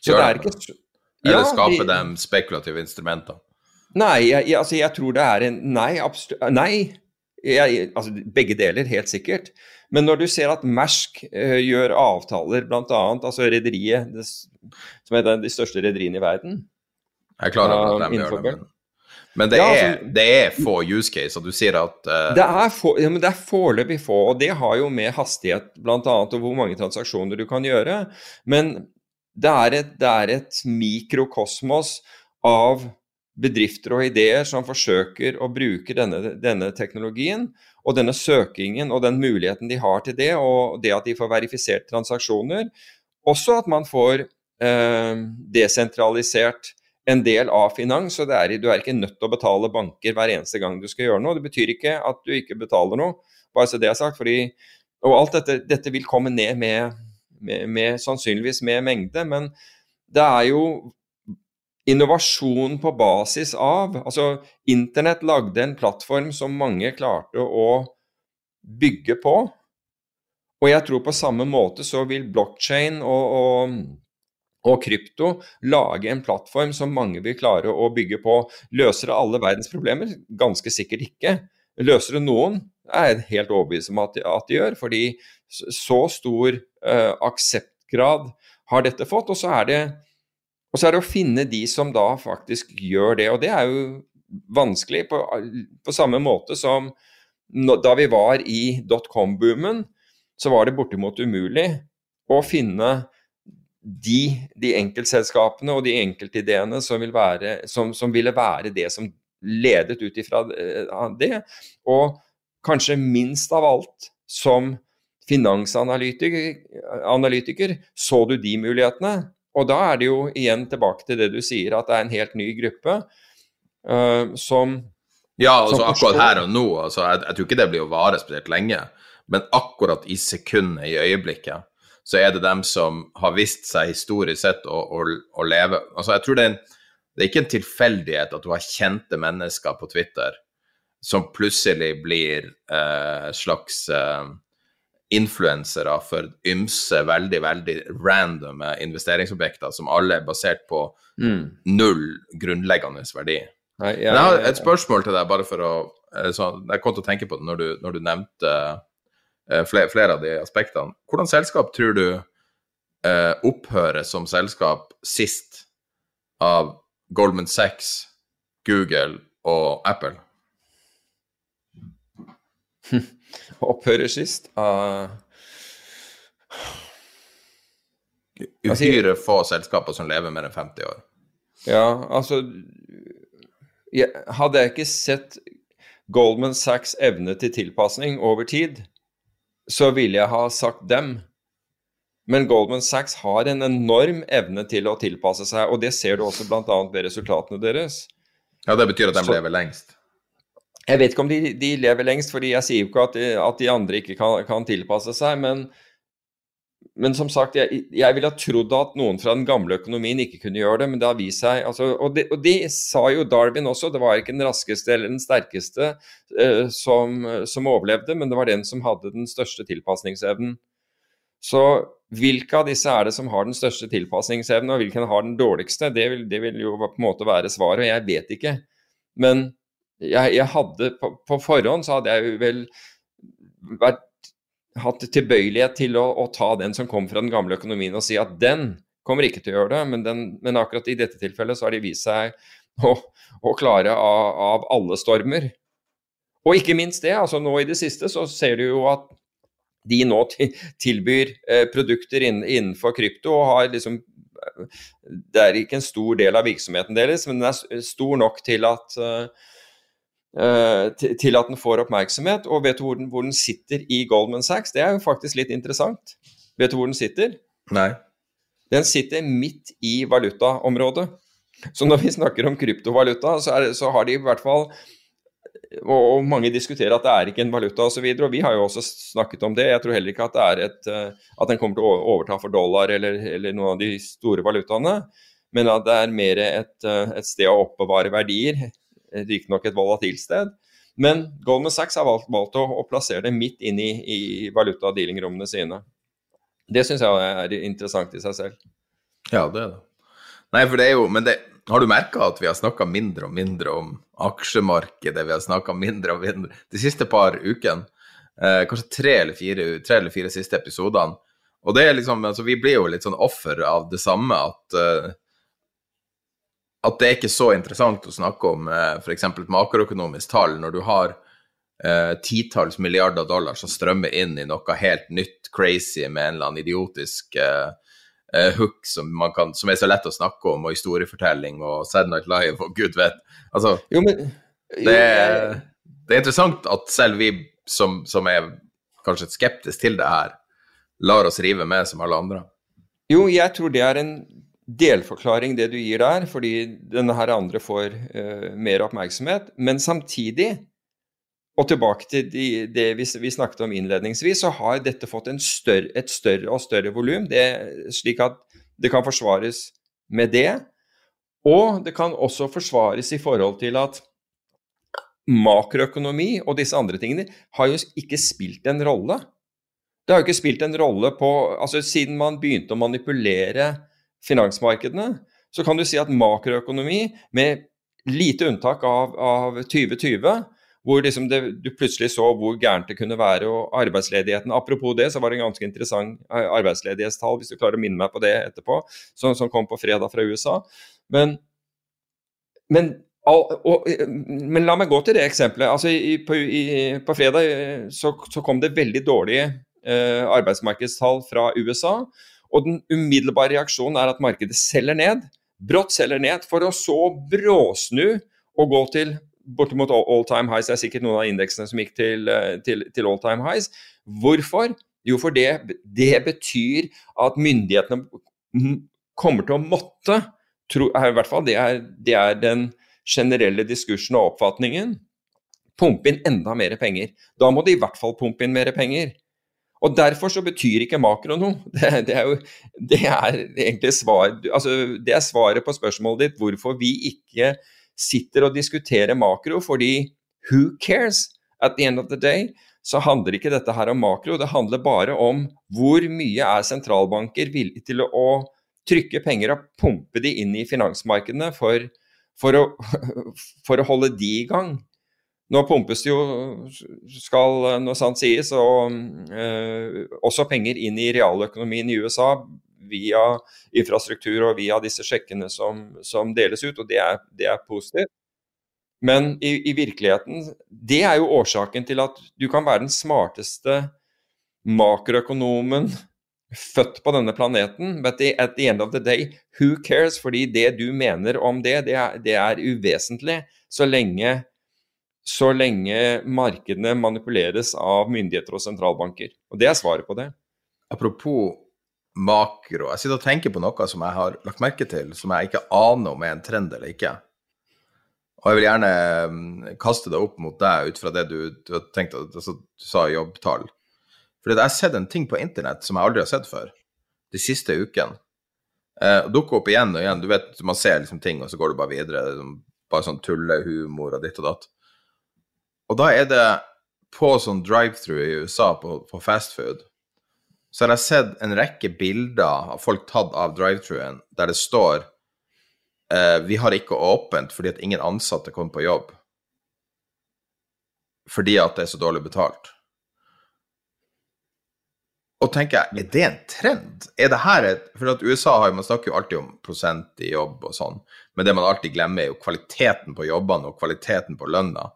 Så Gjør det er ikke Eller Ja, skaper de- dem spekulative instrumenter? Nei, jeg, jeg, altså jeg tror det er en Nei, absolutt Nei. Jeg, altså begge deler, helt sikkert. Men når du ser at Mersk uh, gjør avtaler, bl.a. altså rederiet som er et av de største rederiene i verden Jeg er klar over at de gjør det, men, det, Ja, er, altså- det er få use cases. Du sier at uh, Det er, få, ja, men det er foreløpig få, og det har jo med hastighet bl.a. og hvor mange transaksjoner du kan gjøre. Men det er et, det er et mikrokosmos av bedrifter og ideer som forsøker å bruke denne, denne teknologien og denne søkingen og den muligheten de har til det, og det at de får verifisert transaksjoner. Også at man får eh, desentralisert en del av finans, og er, du er ikke nødt til å betale banker hver eneste gang du skal gjøre noe. Det betyr ikke at du ikke betaler noe, bare så det er sagt. fordi og alt dette, dette vil komme ned med, med, med sannsynligvis med mengde, men det er jo innovasjon på basis av Altså, Internett lagde en plattform som mange klarte å bygge på. Og jeg tror på samme måte så vil blockchain og, og, og krypto lage en plattform som mange vil klare å bygge på. Løser det alle verdens problemer? Ganske sikkert ikke. Løser det noen? Er helt overbevist om at, at de gjør, fordi så stor uh, akseptgrad har dette fått. Og så, er det, og så er det å finne de som da faktisk gjør det. Og det er jo vanskelig på, på samme måte som da vi var i dotcom-boomen, så var det bortimot umulig å finne de, de enkeltselskapene og de enkeltideene som, vil være, som, som ville være det som ledet ut ifra eh, det. Og kanskje minst av alt som finansanalytiker analytiker, så du de mulighetene. Og da er det jo igjen tilbake til det du sier, at det er en helt ny gruppe uh, som Ja, altså som akkurat her og nå. Altså, jeg, jeg tror ikke det blir å vare spesielt lenge, men akkurat i sekundet, i øyeblikket, så er det dem som har vist seg historisk sett å, å, å leve Altså, jeg tror det er, en, det er ikke en tilfeldighet at du har kjente mennesker på Twitter som plutselig blir eh, slags eh, influensere for ymse, veldig, veldig randome investeringsobjekter som alle er basert på null grunnleggende verdi. Nei, Men jeg har et spørsmål til deg, bare for å eh, så, Jeg kom til å tenke på det når du, når du nevnte eh, flere, flere av de aspektene. Hvordan selskap tror du eh, opphører som selskap sist av Goldman Sachs, Google og Apple? [LAUGHS] opphører sist. Uh, Altså, Uhyre få selskaper som lever mer enn 50 år. ja, altså jeg, Hadde jeg ikke sett Goldman Sachs evne til tilpasning over tid, så ville jeg ha sagt dem. Men Goldman Sachs har en enorm evne til å tilpasse seg, og det ser du også bl.a. ved resultatene deres. Ja, det betyr at de Så- lever lengst. Jeg vet ikke om de, de lever lengst, fordi jeg sier jo ikke at de, at de andre ikke kan, kan tilpasse seg, men, men som sagt, jeg, jeg ville ha trodd at noen fra den gamle økonomien ikke kunne gjøre det, men det har vist seg altså, og, det, og de, sa jo Darwin også, det var ikke den raskeste eller den sterkeste eh, som, som overlevde, men det var den som hadde den største tilpasningsevnen. Så hvilke av disse er det som har den største tilpasningsevnen, og hvilken har den dårligste? Det vil, det vil jo på en måte være svaret, og jeg vet ikke. Men jeg, jeg hadde på, på forhånd så hadde jeg vel vært, hatt tilbøyelighet til å, å ta den som kom fra den gamle økonomien og si at den kommer ikke til å gjøre det, men, den, men akkurat i dette tilfellet så har de vist seg å, å klare av, av alle stormer. Og ikke minst det, altså nå i det siste så ser du jo at de nå tilbyr eh, produkter inn, innenfor krypto og har liksom Det er ikke en stor del av virksomheten deres, men den er stor nok til at uh, til at den får oppmerksomhet. Og vet du hvor den, hvor den sitter i Goldman Sachs? Det er jo faktisk litt interessant. Vet du hvor den sitter? Nei. Den sitter midt i valutaområdet. Så når vi snakker om kryptovaluta, så, er, så har de i hvert fall og, mange diskuterer at det er ikke en valuta osv. Og, så videre, og vi har jo også snakket om det. Jeg tror heller ikke at, det er et, eh, at den kommer til å overta for dollar eller, eller noen av de store valutaene. Men at det er mer et, eh, et sted å oppbevare verdier. Riktignok et volatilt sted. Men Goldman Sachs har valgt, valgt å, å, plassere det midt inn i, i valutadealingrommene sine. Det syns jeg er interessant i seg selv. Ja, det er det. Nei, for det er jo Men det, har du merka at vi har snakka mindre og mindre om aksjemarkedet? Vi har snakka mindre og mindre de siste par ukene. Eh, kanskje tre eller, fire, tre eller fire siste episodene. Og det er liksom, altså Vi blir jo litt sånn offer av det samme at uh, at det er ikke så interessant å snakke om uh, f.eks. et makroøkonomisk tall når du har eh, titalls milliarder dollar som strømmer inn i noe helt nytt, crazy, med en eller annen idiotisk uh, uh, hook som, kan, som, er så lett å snakke om, og historiefortelling og Sad Night Live og gud vet. Altså, jo, men, jo, det, er, det, er, interessant at selv vi som, som er kanskje skeptiske til det her, lar oss rive med som alle andre. Jo, jeg tror det er en delforklaring det du gir der, fordi denne her andre får uh, mer oppmerksomhet. Men samtidig og tilbake til de, det vi, vi, snakket om innledningsvis, så har dette fått større, et større og større volum, slik at det kan forsvares med det. Og det kan også forsvares i forhold til at makroøkonomi og disse andre tingene har jo ikke spilt en rolle. Det har jo ikke spilt en rolle på altså Siden man begynte å manipulere finansmarkedene, så kan du si at makroøkonomi, med lite unntak av, av 2020, hvor liksom det, du plutselig så hvor gærent det kunne være. Og arbeidsledigheten Apropos det, så var det en ganske interessant eh, arbeidsledighetstall, hvis du klarer å minne meg på det etterpå, som, som kom på fredag fra USA. Men, men, og, og, men la meg gå til det eksempelet. Altså, i, på, i, på, fredag eh, så, så, kom det veldig dårlige eh, arbeidsmarkedstall fra USA. Og den umiddelbare reaksjonen er at markedet selger ned. Brått selger ned, for å så bråsnu og gå til bortimot all time highs. Det er sikkert noen av indeksene som gikk til, eh, til, til all time highs. Hvorfor? Jo, for det, det betyr at myndighetene kommer til å måtte tro, I hvert fall det er, det er den generelle diskursen og oppfatningen. Pumpe inn enda mer penger. Da må de i hvert fall pumpe inn mer penger. Og Derfor så betyr ikke makro noe. [LAUGHS] Det, det, er jo det er egentlig svar, altså det er svaret på spørsmålet ditt hvorfor vi ikke sitter og diskuterer makro, fordi who cares? At the end of the day så handler ikke dette her om makro, det handler bare om hvor mye er sentralbanker villige til å trykke penger og pumpe de inn i finansmarkedene for, for, å, [LAUGHS] for å holde de i gang. Nå pumpes det jo, skal når sant sies, og, eh, også penger inn i realøkonomien i USA via infrastruktur og via disse sjekkene som, som deles ut, og det er, det er positivt. Men i, i, virkeligheten, det er jo årsaken til at du kan være den smarteste makroøkonomen født på denne planeten, but at the end of the day, who cares? Fordi det du mener om det, det er, det er uvesentlig så lenge, så lenge markedene manipuleres av myndigheter og sentralbanker. Og det er svaret på det. Apropos makro. Jeg sitter og tenker på noe som jeg har lagt merke til, som jeg ikke aner om er en trend eller ikke. Og jeg vil gjerne mm, kaste det opp mot deg ut fra det du, du tenkte, altså, du sa jobbtall. For jeg har sett en ting på internett som jeg aldri har sett før, de siste ukene. Eh, dukker opp igjen og igjen. Du vet, man ser liksom ting, og så går du bare videre. Liksom, bare sånn tullehumor og ditt og datt. Og da er det på sånn drive-through i USA på, på fastfood, så har jeg sett en rekke bilder av folk tatt av drive-throughen der det står eh, Vi har ikke åpent fordi at ingen ansatte kom på jobb. Fordi at det er så dårlig betalt. Og tenker jeg, er det en trend? Er det her et For at USA har, man snakker jo alltid om prosent i jobb og sånn, men det man alltid glemmer, er jo kvaliteten på jobbene og kvaliteten på lønna.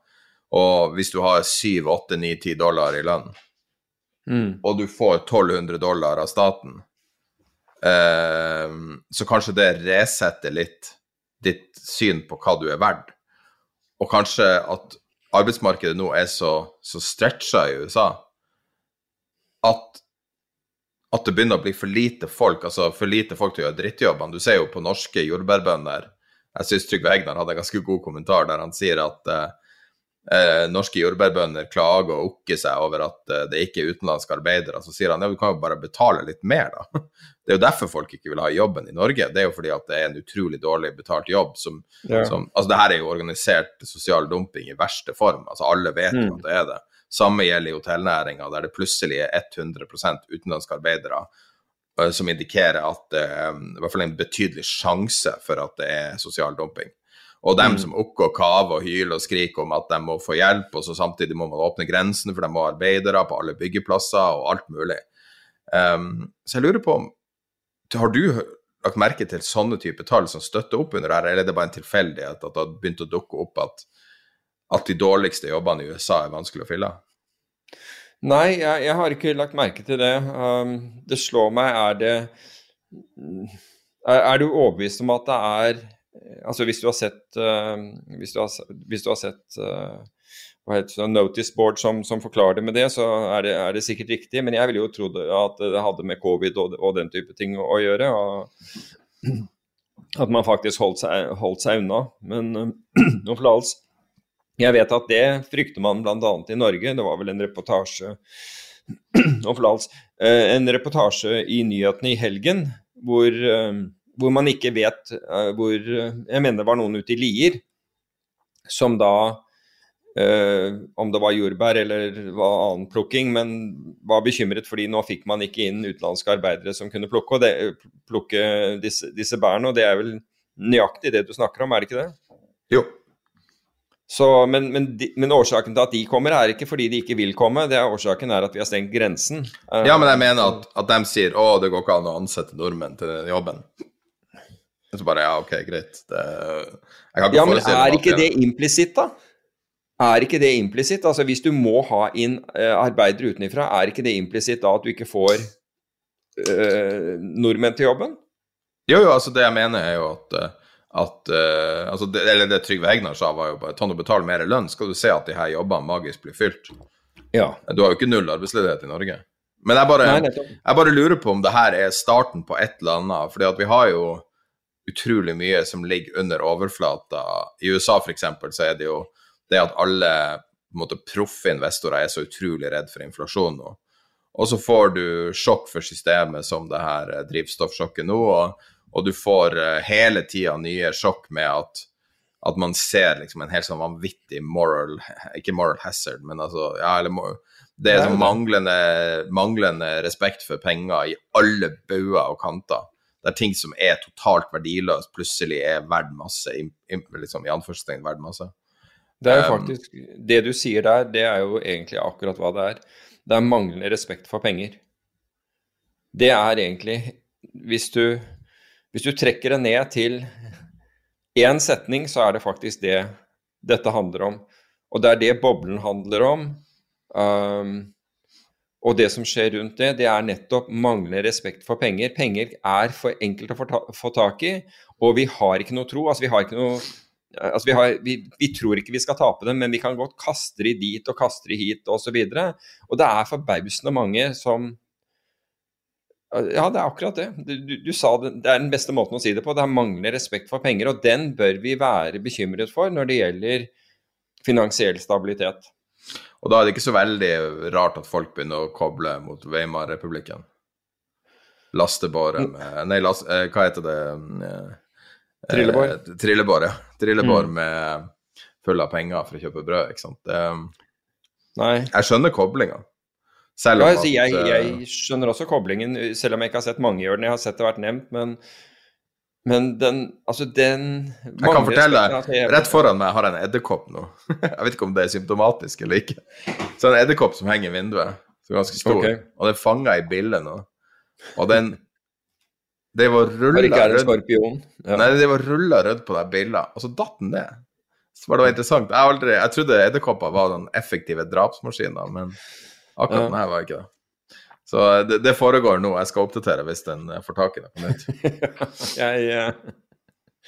Og hvis du har 7, 8, 9, 10 dollar i lønn, mm. og du får 1200 dollar av staten, Eh, så kanskje det resetter litt ditt syn på hva du er verdt. Og kanskje at arbeidsmarkedet nå er så, så stretcha i USA at, at det begynner å bli for lite folk, altså for lite folk til å gjøre drittjobbene. Du ser jo på norske jordbærbønder. Jeg syns Trygve Egnar hadde en ganske god kommentar der han sier at eh, norske jordbærbønder klager og okker seg over at eh, det ikke er utenlandske arbeidere. Så sier han ja, du kan jo bare betale litt mer, da. [LAUGHS] Det er jo derfor folk ikke vil ha jobben i Norge. Det er jo fordi at det er en utrolig dårlig betalt jobb som, Ja. som Altså, det her er jo organisert sosial dumping i verste form. Altså, alle vet jo Mm. at det er det. Samme gjelder i hotellnæringa, der det plutselig er 100 utenlandske arbeidere eh, som indikerer at det er i hvert fall en betydelig sjanse for at det er sosial dumping. Og dem Mm. som okker og kaver og hyler og skriker om at de må få hjelp, og så samtidig må man åpne grensene, for de må ha arbeidere på alle byggeplasser og alt mulig. Um, så jeg lurer på om Har du lagt merke til sånne type tall som støtter opp under det her, eller er det bare en tilfeldighet at det har begynt å dukke opp at, at de dårligste jobbene i USA er vanskelig å fylle? Nei, jeg, jeg har ikke lagt merke til det. Um, det slår meg, er det er du overbevist om at det er Altså hvis du har sett uh, Hvis du har, hvis du har sett heter det, notice board som, som forklarer det med det, så er det, er det sikkert riktig. Men jeg ville jo trodd at det hadde med covid og, og den type ting å, å gjøre. Og at man faktisk holdt seg, holdt seg unna. Men [CLEARS THROAT] noe for alls. Jeg vet at det frykter man bl.a. i Norge. Det var vel en reportasje [CLEARS THROAT] forlatelse, eh, en reportasje i nyhetene i helgen hvor, eh, hvor man ikke vet eh, hvor eh, Jeg mener det var noen ute i Lier som da Uh, Om det var jordbær eller var annen plukking, men var bekymret fordi nå fikk man ikke inn utenlandske arbeidere som kunne plukke, det, plukke disse, disse bærene. Og det er vel nøyaktig det du snakker om, er det ikke det? Jo. Så, men, men, de, men årsaken til at de kommer, er ikke fordi de ikke vil komme. det er Årsaken er at vi har stengt grensen. Ja, men jeg mener at, at de sier å, det går ikke an å ansette nordmenn til den jobben. Så bare ja, ok, greit. Det, Ja, men er ikke det implisitt, da? Er ikke det implisitt? Altså, hvis du må ha inn uh, arbeidere utenfra, er ikke det implisitt da at du ikke får uh, nordmenn til jobben? Jo, jo, altså det jeg mener er jo at, eh, at uh, altså det, Eller det Trygve Egnar sa, var jo bare ta nå betal mer lønn, skal du se at de her jobbene magisk blir fylt. Ja. Du har jo ikke null arbeidsledighet i Norge. Men jeg bare, Nei, jeg bare lurer på om det her er starten på et eller annet. fordi at vi har jo utrolig mye som ligger under overflata. I USA f.eks. så er det jo det at alle måte, proffe investorer er så utrolig redd for inflasjon nå. Og så får du sjokk for systemet som det her drivstoffsjokket nå, og, og du får eh, hele tida nye sjokk med at, at man ser liksom en helt sånn vanvittig moral Ikke moral hazard, men altså ja, eller, Det er sånn manglende, manglende respekt for penger i alle bauger og kanter. Der ting som er totalt verdiløst, plutselig er verdt masse, liksom, i anførselstegn verdt masse. Det er jo Um, faktisk Det du sier der, det er jo egentlig akkurat hva det er. Det er manglende respekt for penger. Det er egentlig Hvis du, hvis du trekker det ned til én setning, så er det faktisk det dette handler om. Og det er det boblen handler om. Um, og det som skjer rundt det, det er nettopp manglende respekt for penger. Penger er for enkelt å få, ta, få tak i, og vi har ikke noe tro. Altså, vi har ikke noe Altså, vi, har, vi, vi tror ikke vi skal tape dem, men vi kan godt kaste de dit og kaste de hit osv. Og, så og det er forbausende mange som Ja, det er akkurat det. Du, du, du sa det, det er den beste måten å si det på. Det er manglende respekt for penger, og den bør vi være bekymret for når det gjelder finansiell stabilitet. Og da er det ikke så veldig rart at folk begynner å koble mot Weimar-republikken. Lastebåre med Nei, last, eh, hva heter det? Eh, Trillebår. Eh, trillebår, ja. Trillebår Mm. med full av penger for å kjøpe brød, ikke sant. Det, Nei. jeg skjønner koblinga. Selv Ja, om altså, at, jeg, eh, jeg skjønner også koblingen, selv om jeg ikke har sett mange gjøre den. Jeg har sett det vært nevnt, men, men den Altså, den Jeg kan fortelle deg, rett foran meg har jeg en edderkopp nå. [LAUGHS] Jeg vet ikke om det er symptomatisk eller ikke. Så en edderkopp som henger i vinduet, som er ganske stor, okay. og den fanga i bildet nå. Og den Det var rulla rødt skorpion. Ja. Nei, det var rulla rødt på det bildet, og så datt den ned. Så var det interessant. Jeg, aldri, jeg trodde edderkopper var den effektive drapsmaskiner, men akkurat Ja. den her var ikke det. Så det, det, foregår nå. Jeg skal oppdatere hvis den får tak i det på nytt. [LAUGHS] jeg,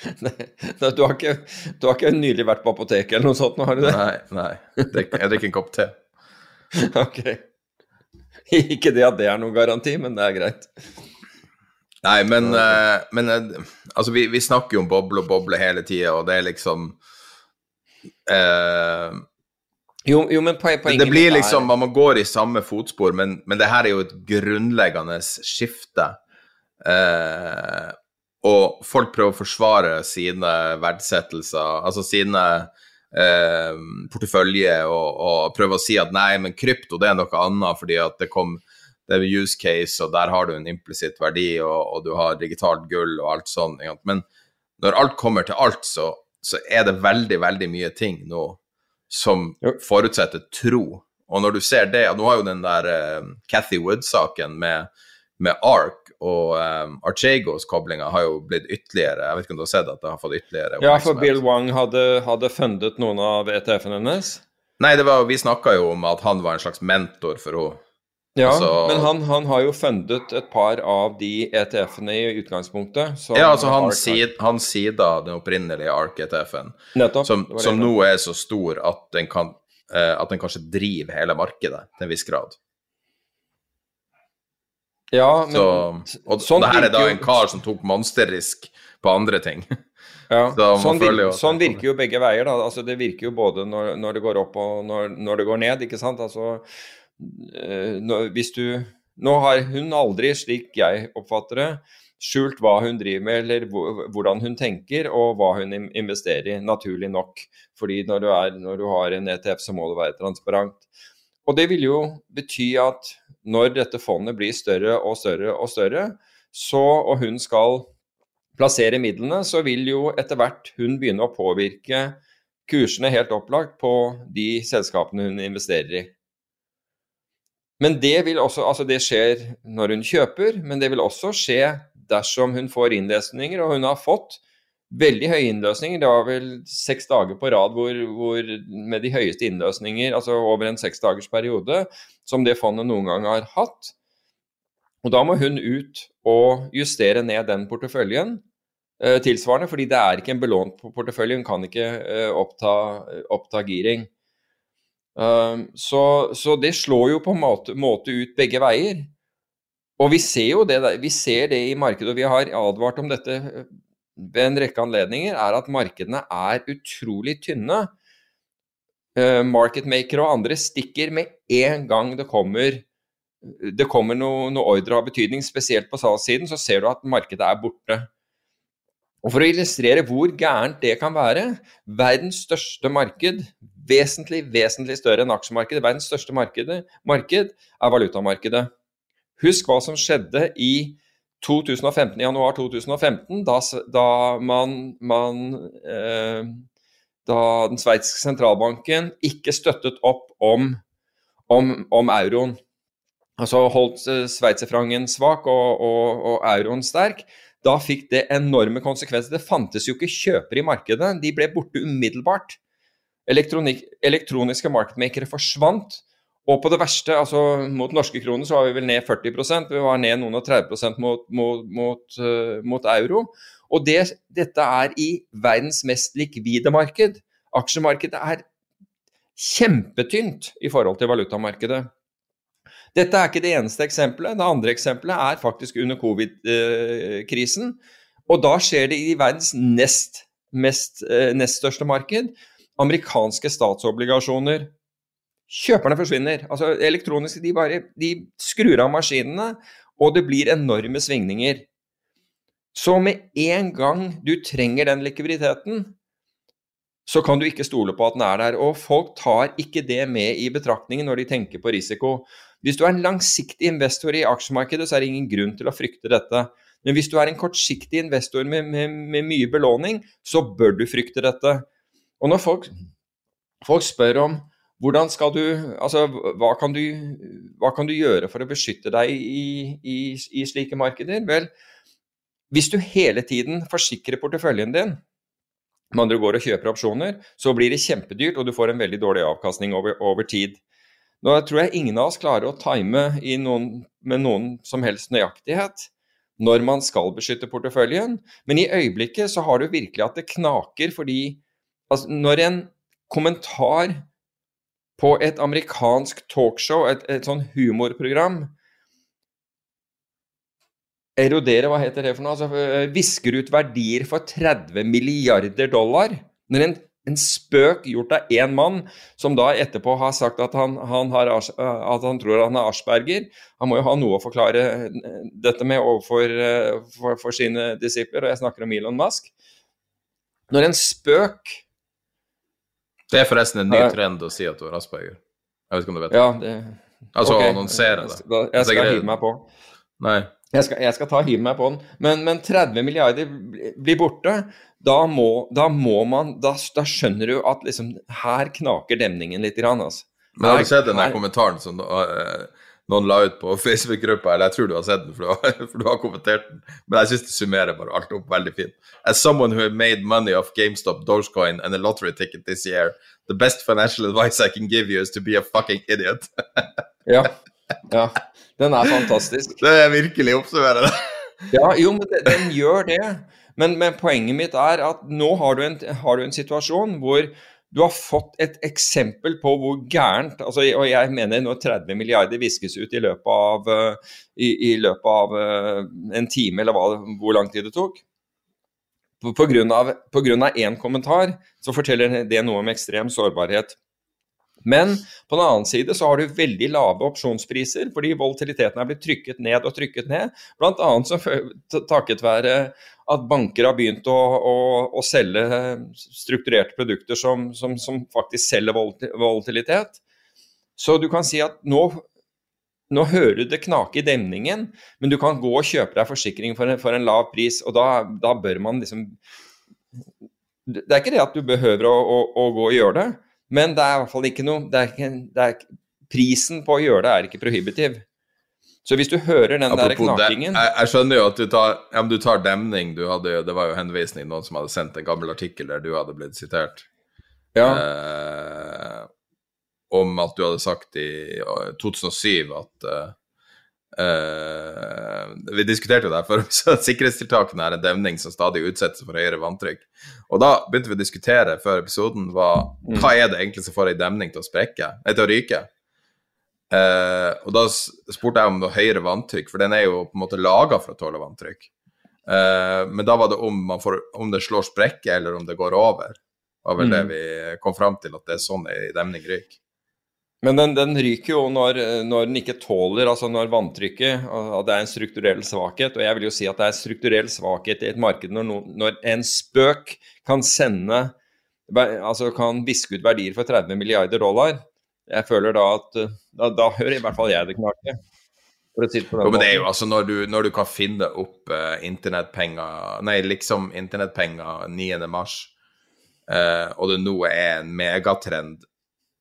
[LAUGHS] du, har ikke, du har ikke nylig vært på apoteket eller noe sånt, nå har du det? Nei, nei. Jeg drikker en kopp te. [LAUGHS] ok. Ikke det at det er noen garanti, men det er greit. Nei, men, uh, men altså, vi, vi, snakker jo om boble og boble hele tida, og det er liksom uh, jo, jo, men poenget Det blir liksom Man går i samme fotspor, men, men det her er jo et grunnleggende skifte. Eh, og folk prøver å forsvare sine verdsettelser, altså sine eh, porteføljer, og, og prøver å si at nei, men krypto det er noe annet fordi at det kom det er use case, og der har du en implisitt verdi, og, og, du har digitalt gull og alt sånt. Men når alt kommer til alt, så, så er det veldig, veldig mye ting nå som forutsetter tro. Og når du ser det, og nå har jo den der uh, Cathy Wood-saken med, med ARK og um, Archegos-koblinga har jo blitt ytterligere Jeg vet ikke om du har sett at det har fått ytterligere Ja, for Bill Wang hadde, hadde fundet noen av ETF-ene hennes? Nei, det var, vi snakka jo om at han var en slags mentor for henne. Ja, altså, men han, han, har jo fundet et par av de ETF-ene i utgangspunktet. ja, altså han, sid, han sida den opprinnelige ARK-ETF-en, som, som nå er så stor at den, kan, eh, at den kanskje driver hele markedet til en viss grad. Ja, men så, Og, sånn og det her er da en kar som tok monsterrisk på andre ting. Ja, [LAUGHS] sånn, virker, sånn, virker jo begge veier. da, altså Det virker jo både når, når det går opp og når, når det går ned. ikke sant, altså hvis du Nå har hun aldri, slik jeg oppfatter det, skjult hva hun driver med, eller hvordan hun tenker og hva hun investerer i, naturlig nok. Fordi når du, er, når du har en ETF, så må det være transparent. Og det vil jo bety at når dette fondet blir større og større og større, så, og hun skal plassere midlene, så vil jo etter hvert hun begynne å påvirke kursene helt opplagt på de selskapene hun investerer i. Men det vil også, altså det skjer når hun kjøper, men det vil også skje dersom hun får innløsninger, og hun har fått veldig høye innløsninger. Det var vel seks dager på rad hvor, hvor med de høyeste innløsninger, altså over en seks dagers periode, som det fondet noen gang har hatt. Og da må hun ut og justere ned den porteføljen eh, tilsvarende, fordi det er ikke en belånt portefølje, hun kan ikke eh, oppta, oppta giring. Ehm, så, så, det slår jo på en måte, måte, ut begge veier. Og vi ser jo det, vi ser det i markedet, og vi har advart om dette ved en rekke anledninger, er at markedene er utrolig tynne. Uh, marketmakere og andre stikker med en gang det kommer det kommer noe, noe ordre av betydning, spesielt på salgssiden, så ser du at markedet er borte. Og For å illustrere hvor gærent det kan være Verdens største marked, vesentlig, vesentlig større enn aksjemarkedet, verdens største markedet, marked er valutamarkedet. Husk hva som skjedde i 2015, januar 2015, da, da man, man eh, Da den sveitsiske sentralbanken ikke støttet opp om, om, om euroen. Altså holdt eh, sveitserfrangen svak og, og, og euroen sterk da fikk det enorme konsekvenser. Det fantes jo ikke kjøpere i markedet, de ble borte umiddelbart. elektroniske marketmakere forsvant. Og på det verste, altså mot norske kroner, så var vi vel ned 40% Vi var ned noen og 30 mot, mot, mot, uh, mot euro. Og det, dette er i verdens mest likvide marked. Aksjemarkedet er kjempetynt i forhold til valutamarkedet. Dette er ikke det eneste eksempelet. Det andre eksempelet er faktisk under covid-krisen. Og da skjer det i verdens nest, mest, eh, nest største marked. Amerikanske statsobligasjoner. Kjøperne forsvinner. Altså elektroniske, de bare de skrur av maskinene, og det blir enorme svingninger. Så med en gang du trenger den likviditeten, så kan du ikke stole på at den er der. Og folk tar ikke det med i betraktningen når de tenker på risiko. Hvis du er en langsiktig investor i aksjemarkedet, så er det ingen grunn til å frykte dette. Men hvis du er en kortsiktig investor med, med, med mye belåning, så bør du frykte dette. Og når folk, folk spør om hvordan skal du Altså, hva kan du, hva kan du gjøre for å beskytte deg i, i, i slike markeder? Vel, hvis du hele tiden forsikrer porteføljen din, med andre går og kjøper opsjoner, så blir det kjempedyrt, og du får en veldig dårlig avkastning over, over tid. Nå tror jeg ingen av oss klarer å time noen, med noen som helst nøyaktighet når man skal beskytte porteføljen, men i øyeblikket så har du virkelig at det knaker fordi altså, når en kommentar på et amerikansk talkshow, et, et sånn humorprogram, erodere, hva heter det for noe? Altså, eh, visker ut verdier for 30 milliarder dollar. Når en, en spøk gjort av én mann, som da etterpå har sagt at han, han har, eh, at han, tror han er asperger Han må jo ha noe å forklare eh, dette med overfor for, for sine disipler, og jeg snakker om Elon Musk. Når en spøk Det er forresten en ny trend å si at du har asperger. Jeg vet ikke om du vet det? Ja, det altså okay. annonsere det. Jeg skal hive meg på. Nei. Jeg skal, jeg skal ta hive meg på den. Men, men, 30 milliarder blir borte. Da må, da må man da, da, skjønner du at liksom Her knaker demningen litt. Grann, altså. Men har du sett den der kommentaren som uh, noen la ut på Facebook-gruppa? Eller jeg tror du har sett den, for du har, [LAUGHS] for du har kommentert den. Men jeg syns det summerer bare alt opp veldig fint. As someone who made money off GameStop, Dogecoin and a lottery ticket this year, the best financial advice I can give you is to be a fucking idiot. [LAUGHS] ja. Ja. Den er fantastisk. Det er virkelig oppsummerende. ja, jo, men den, gjør det. Men, men, poenget mitt er at nå har du, en, har du, en, situasjon hvor du har fått et eksempel på hvor gærent altså, Og jeg mener når 30 milliarder viskes ut i løpet av, uh, i, i løpet av uh, en time, eller hva, hvor lang tid det tok. På, på grunn av én kommentar så forteller det noe om ekstrem sårbarhet. Men på den annen side så har du veldig lave opsjonspriser, fordi volatiliteten er blitt trykket ned og trykket ned. Bl.a. takket være at banker har begynt å, å, å selge strukturerte produkter som, som, som, faktisk selger volatilitet. Så du kan si at nå, nå hører du det knake i demningen, men du kan gå og kjøpe deg forsikring for en, for en lav pris. Og da, da, bør man liksom Det er ikke det at du behøver å, å gå og gjøre det. Men det er i hvert fall ikke noe det er ikke, det er, Prisen på å gjøre det er ikke prohibitiv. Så hvis du hører den Apropos der knakingen jeg, jeg, skjønner jo at du tar, ja, du tar demning. Du hadde, det var jo henvisning noen som hadde sendt en gammel artikkel der du hadde blitt sitert. Ja. Eh, om at du hadde sagt i 2007 at eh, Uh, vi diskuterte jo det for [LAUGHS] sikkerhetstiltakene er en demning som stadig utsettes for høyere vanntrykk. Og da begynte vi å diskutere før episoden hva, mm. hva er det egentlig som får ei demning til å sprekke, nei, til å ryke. Uh, og da spurte jeg om noe høyere vanntrykk, for den er jo på en måte laga for å tåle vanntrykk. Uh, men da var det om, får, om, det slår sprekker, eller om det går over. Det var vel mm. det vi kom fram til, at det er sånn ei demning ryker. Men den, den, ryker jo når, når, den ikke tåler, altså når vanntrykket at Det er en strukturell svakhet. Og jeg vil jo si at det er strukturell svakhet i et marked når, no, når en spøk kan sende Altså kan viske ut verdier for 30 milliarder dollar. Jeg føler da at Da, da hører i hvert fall jeg det knake. Si det jo, men det jo altså når du, når du kan finne opp uh, internettpenger Nei, liksom internettpenger 9. mars, uh, og det nå er en megatrend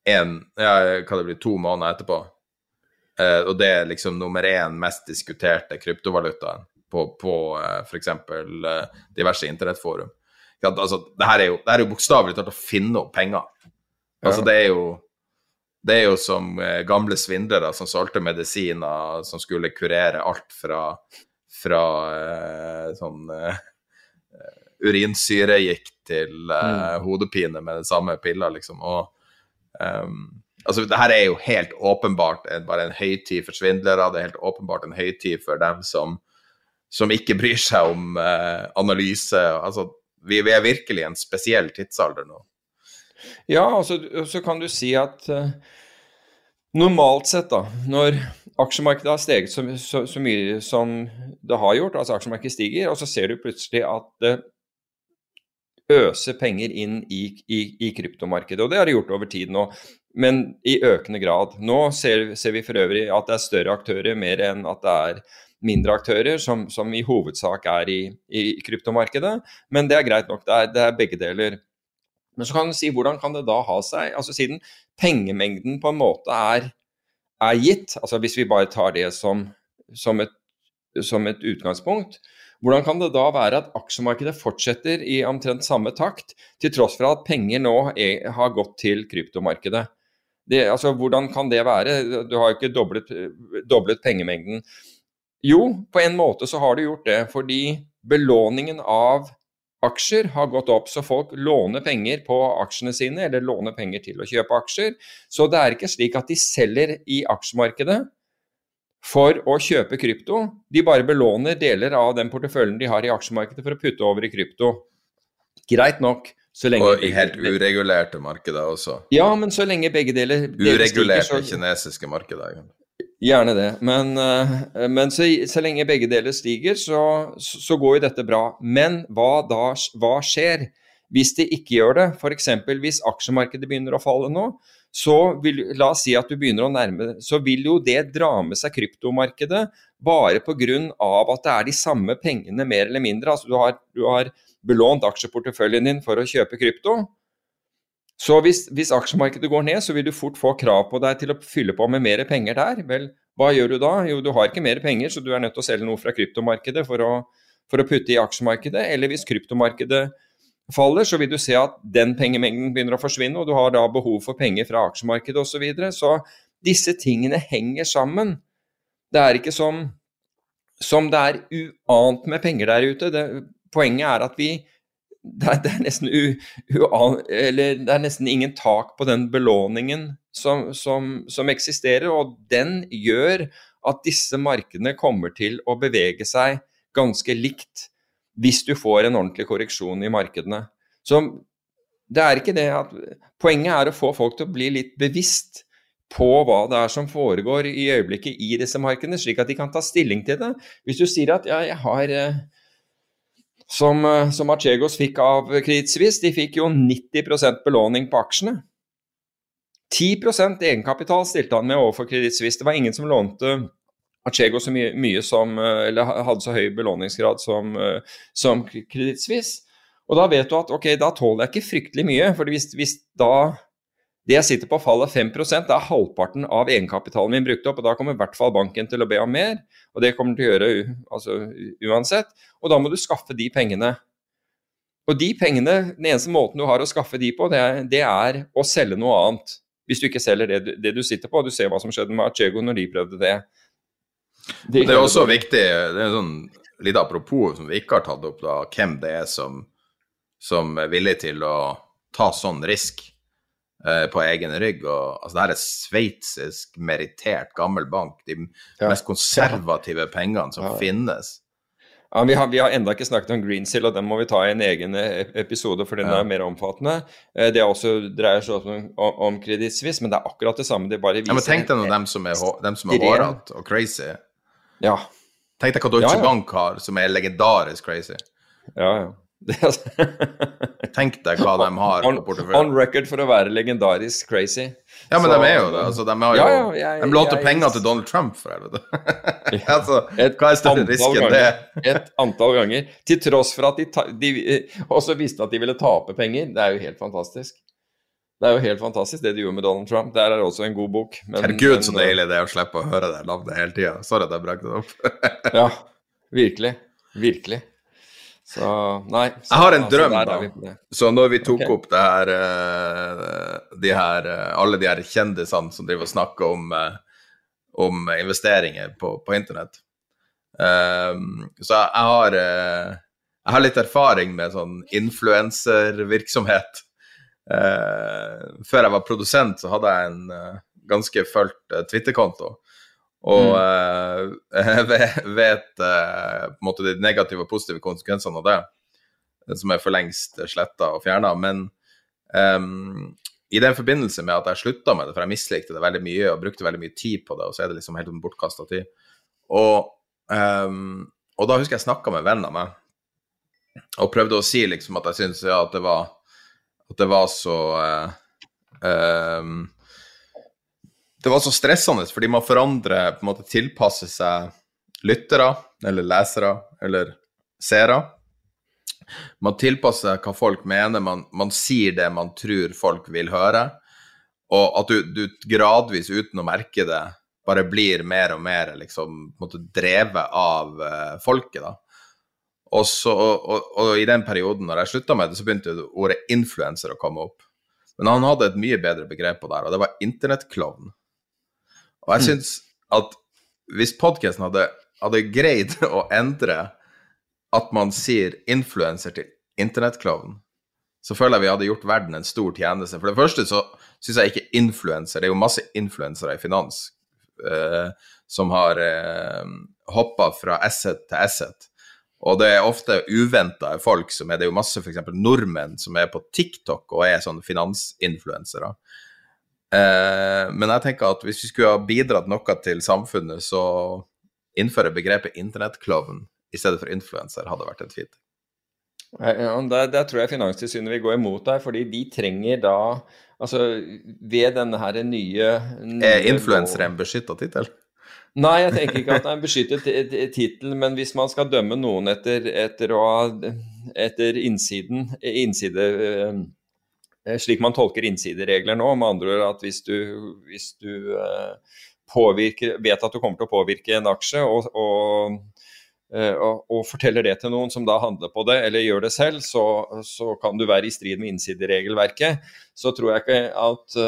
en, ja, hva det blir, to måneder etterpå. Eh, og det er liksom nummer én mest diskuterte kryptovalutaen på, på eh, f.eks. Eh, diverse internettforum. Ja, altså, det her er jo, det her er jo bokstavelig talt å finne opp penger. Altså, det er jo det er jo som eh, gamle svindlere som solgte medisiner som skulle kurere alt fra, fra eh, sånn eh, urinsyregikt til mm. hodepine med den samme pilla, liksom. Og Um, altså, det her er jo helt åpenbart en, bare en høytid for svindlere. Det er helt åpenbart en høytid for dem som, som ikke bryr seg om uh, analyse. Altså, vi, vi, er virkelig i en spesiell tidsalder nå. Ja, altså, så kan du si at uh, normalt sett, da, når aksjemarkedet har steget så, så, så, mye som det har gjort, altså aksjemarkedet stiger, og så ser du plutselig at det øse penger inn i, i, i, kryptomarkedet. Og det har de gjort over tid nå, men i økende grad. Nå ser, ser, vi for øvrig at det er større aktører mer enn at det er mindre aktører som, som i hovedsak er i, i, kryptomarkedet. Men det er greit nok, det er, det er, begge deler. Men så kan du si hvordan kan det da ha seg? Altså Siden pengemengden på en måte er, er gitt, altså hvis vi bare tar det som, som, et, som et utgangspunkt, hvordan kan det da være at aksjemarkedet fortsetter i omtrent samme takt, til tross for at penger nå er, har gått til kryptomarkedet? Det, altså, hvordan kan det være? Du har jo ikke doblet, doblet pengemengden. Jo, på en måte så har du gjort det, fordi belåningen av aksjer har gått opp, så folk låner penger på aksjene sine, eller låner penger til å kjøpe aksjer. Så det er ikke slik at de selger i aksjemarkedet for å kjøpe krypto. De bare belåner deler av den porteføljen de har i aksjemarkedet for å putte over i krypto. Greit nok. Og i helt uregulerte markeder også. Ja, men så lenge begge deler, deler Uregulerte stiger, så... kinesiske markeder. Gjerne det. Men, eh, men så, så, lenge begge deler stiger, så, så, går jo dette bra. Men hva, da, hva skjer hvis de ikke gjør det? F.eks. hvis aksjemarkedet begynner å falle nå, så vil, la oss si at du begynner å nærme så vil jo det dra med seg kryptomarkedet bare pga. at det er de samme pengene, mer eller mindre. Altså du har, du har belånt aksjeporteføljen din for å kjøpe krypto. Så hvis, hvis, aksjemarkedet går ned, så vil du fort få krav på deg til å fylle på med mer penger der. Vel, hva gjør du da? Jo, du har ikke mer penger, så du er nødt til å selge noe fra kryptomarkedet for å, for å putte i aksjemarkedet. Eller hvis kryptomarkedet faller, så vil du se at den pengemengden begynner å forsvinne, og du har da behov for penger fra aksjemarkedet osv. Så, videre. så disse tingene henger sammen. Det er ikke som, som det er uant med penger der ute. Det, poenget er at vi det er, det, er u, u, det er nesten ingen tak på den belåningen som, som, som, eksisterer, og den gjør at disse markedene kommer til å bevege seg ganske likt hvis du får en ordentlig korreksjon i markedene. Så det er ikke det at Poenget er å få folk til å bli litt bevisst på hva det er som foregår i øyeblikket i disse markedene, slik at de kan ta stilling til det. Hvis du sier at ja, jeg har eh, som, eh, som Archegos fikk av Credit de fikk jo 90% belåning på aksjene. 10% egenkapital stilte han med overfor Credit Det var ingen som lånte Archego så mye, mye som, eh, eller hadde så høy belåningsgrad som, eh, som kredittsvis. Og da vet du at ok, da tåler jeg ikke fryktelig mye. for hvis, hvis da det jeg sitter på faller 5 det er halvparten av egenkapitalen min brukt opp. og Da kommer i hvert fall banken til å be om mer, og det kommer til å gjøre altså, uansett. Og da må du skaffe de pengene. Og de pengene, den eneste måten du har å skaffe de på, det er, det er å selge noe annet. Hvis du ikke selger det, det, du sitter på. Du ser hva som skjedde med Achego når de prøvde det. De det er også viktig, det er sånn litt apropos som vi ikke har tatt opp, da, hvem det er som, som er villig til å ta sånn risk. Eh, på egen rygg. Og, altså, det her er sveitsisk merittert gammel bank. De ja. mest konservative pengene som ja. finnes. Ja, vi, har, vi har enda ikke snakket om Greensill, og den må vi ta i en egen eh, episode, for den er mer omfattende. Eh, det også dreier seg om, om Credit Suisse, men det er akkurat det samme. Det bare viser ja, men Tenk deg nå dem som er, dem som er hårete og crazy. Ja. Tenk deg hva Deutsche ja, ja. Bank har, som er legendarisk crazy. Ja, ja. [LAUGHS] Tenk deg hva de har on. On record for å være legendarisk crazy. Ja, men så, de er jo det. Altså, de, jo, ja, jeg, de lånte penger til Donald Trump, for helvete. [LAUGHS] altså, hva er større risk enn det? et antall ganger. Til tross for at de, ta, de, også visste at de ville tape penger. Det er jo helt fantastisk. Det er jo helt fantastisk det de gjorde med Donald Trump. Der er også en god bok. Men, Herregud, så deilig det er å slippe å høre det navnet hele tida. Sorry at jeg brakte det opp. [LAUGHS] ja, virkelig. Virkelig. Så nei. Så, jeg har en drøm, da. Så når vi tok okay. opp det her, eh, de her eh, Alle de her kjendisene som driver og snakker om, eh, om investeringer på, på internett um, Så jeg har, jeg har litt erfaring med sånn influenservirksomhet. Uh, før jeg var produsent, så hadde jeg en ganske fulgt Twitter-konto. Og mm. [LAUGHS] uh, vet på en måte de negative og positive konsekvensene av det, som er for lengst sletta og fjerna. Men um, i den forbindelse med at jeg slutta med det, for jeg mislikte det veldig mye og brukte veldig mye tid på det, og så er det liksom helt bortkasta tid. Og, um, og, da husker jeg snakka med en venn av meg og prøvde å si liksom at jeg syntes ja, at det var at det var så uh, um, det var så stressende fordi man forandrer, på en måte tilpasser seg lyttere eller lesere eller seere. Man tilpasser hva folk mener, man, man, sier det man tror folk vil høre. Og at du, du gradvis, uten å merke det, bare blir mer og mer liksom, måte drevet av uh, folket. da. Og, så, og, og, i den perioden når jeg slutta med det, så begynte ordet influenser å komme opp. Men han hadde et mye bedre begrep på det her, og det var internettklovn. Og jeg Mm. syns at hvis podkasten hadde, hadde greid [LAUGHS] å endre at man sier influenser til internettklovn, så føler jeg vi hadde gjort verden en stor tjeneste. For det første så syns jeg ikke influenser Det er jo masse influensere i finans eh, som har eh, hoppa fra asset til asset. Og det er ofte uventa folk som er Det er jo masse f.eks. nordmenn som er på TikTok og er sånne finansinfluensere. Eh, men jeg tenker at hvis vi skulle ha bidratt noe til samfunnet, så innføre begrepet internettklovn i stedet for influenser hadde vært en fint. Ja, der, der tror jeg Finanstilsynet vil gå imot deg, fordi de trenger da Altså, ved denne her nye, nye Er influenser en beskytta tittel? Nei, jeg tenker ikke at det er en beskyttet ti- tittel, men hvis man skal dømme noen etter, etter, å, etter innsiden, innside, eh, slik man tolker innsideregler nå, med andre ord at hvis du, hvis du eh, påvirker, vet at du kommer til å påvirke en aksje, og, og, eh, og, og forteller det til noen som da handler på det, eller gjør det selv, så, så kan du være i strid med innsideregelverket. Så tror jeg ikke at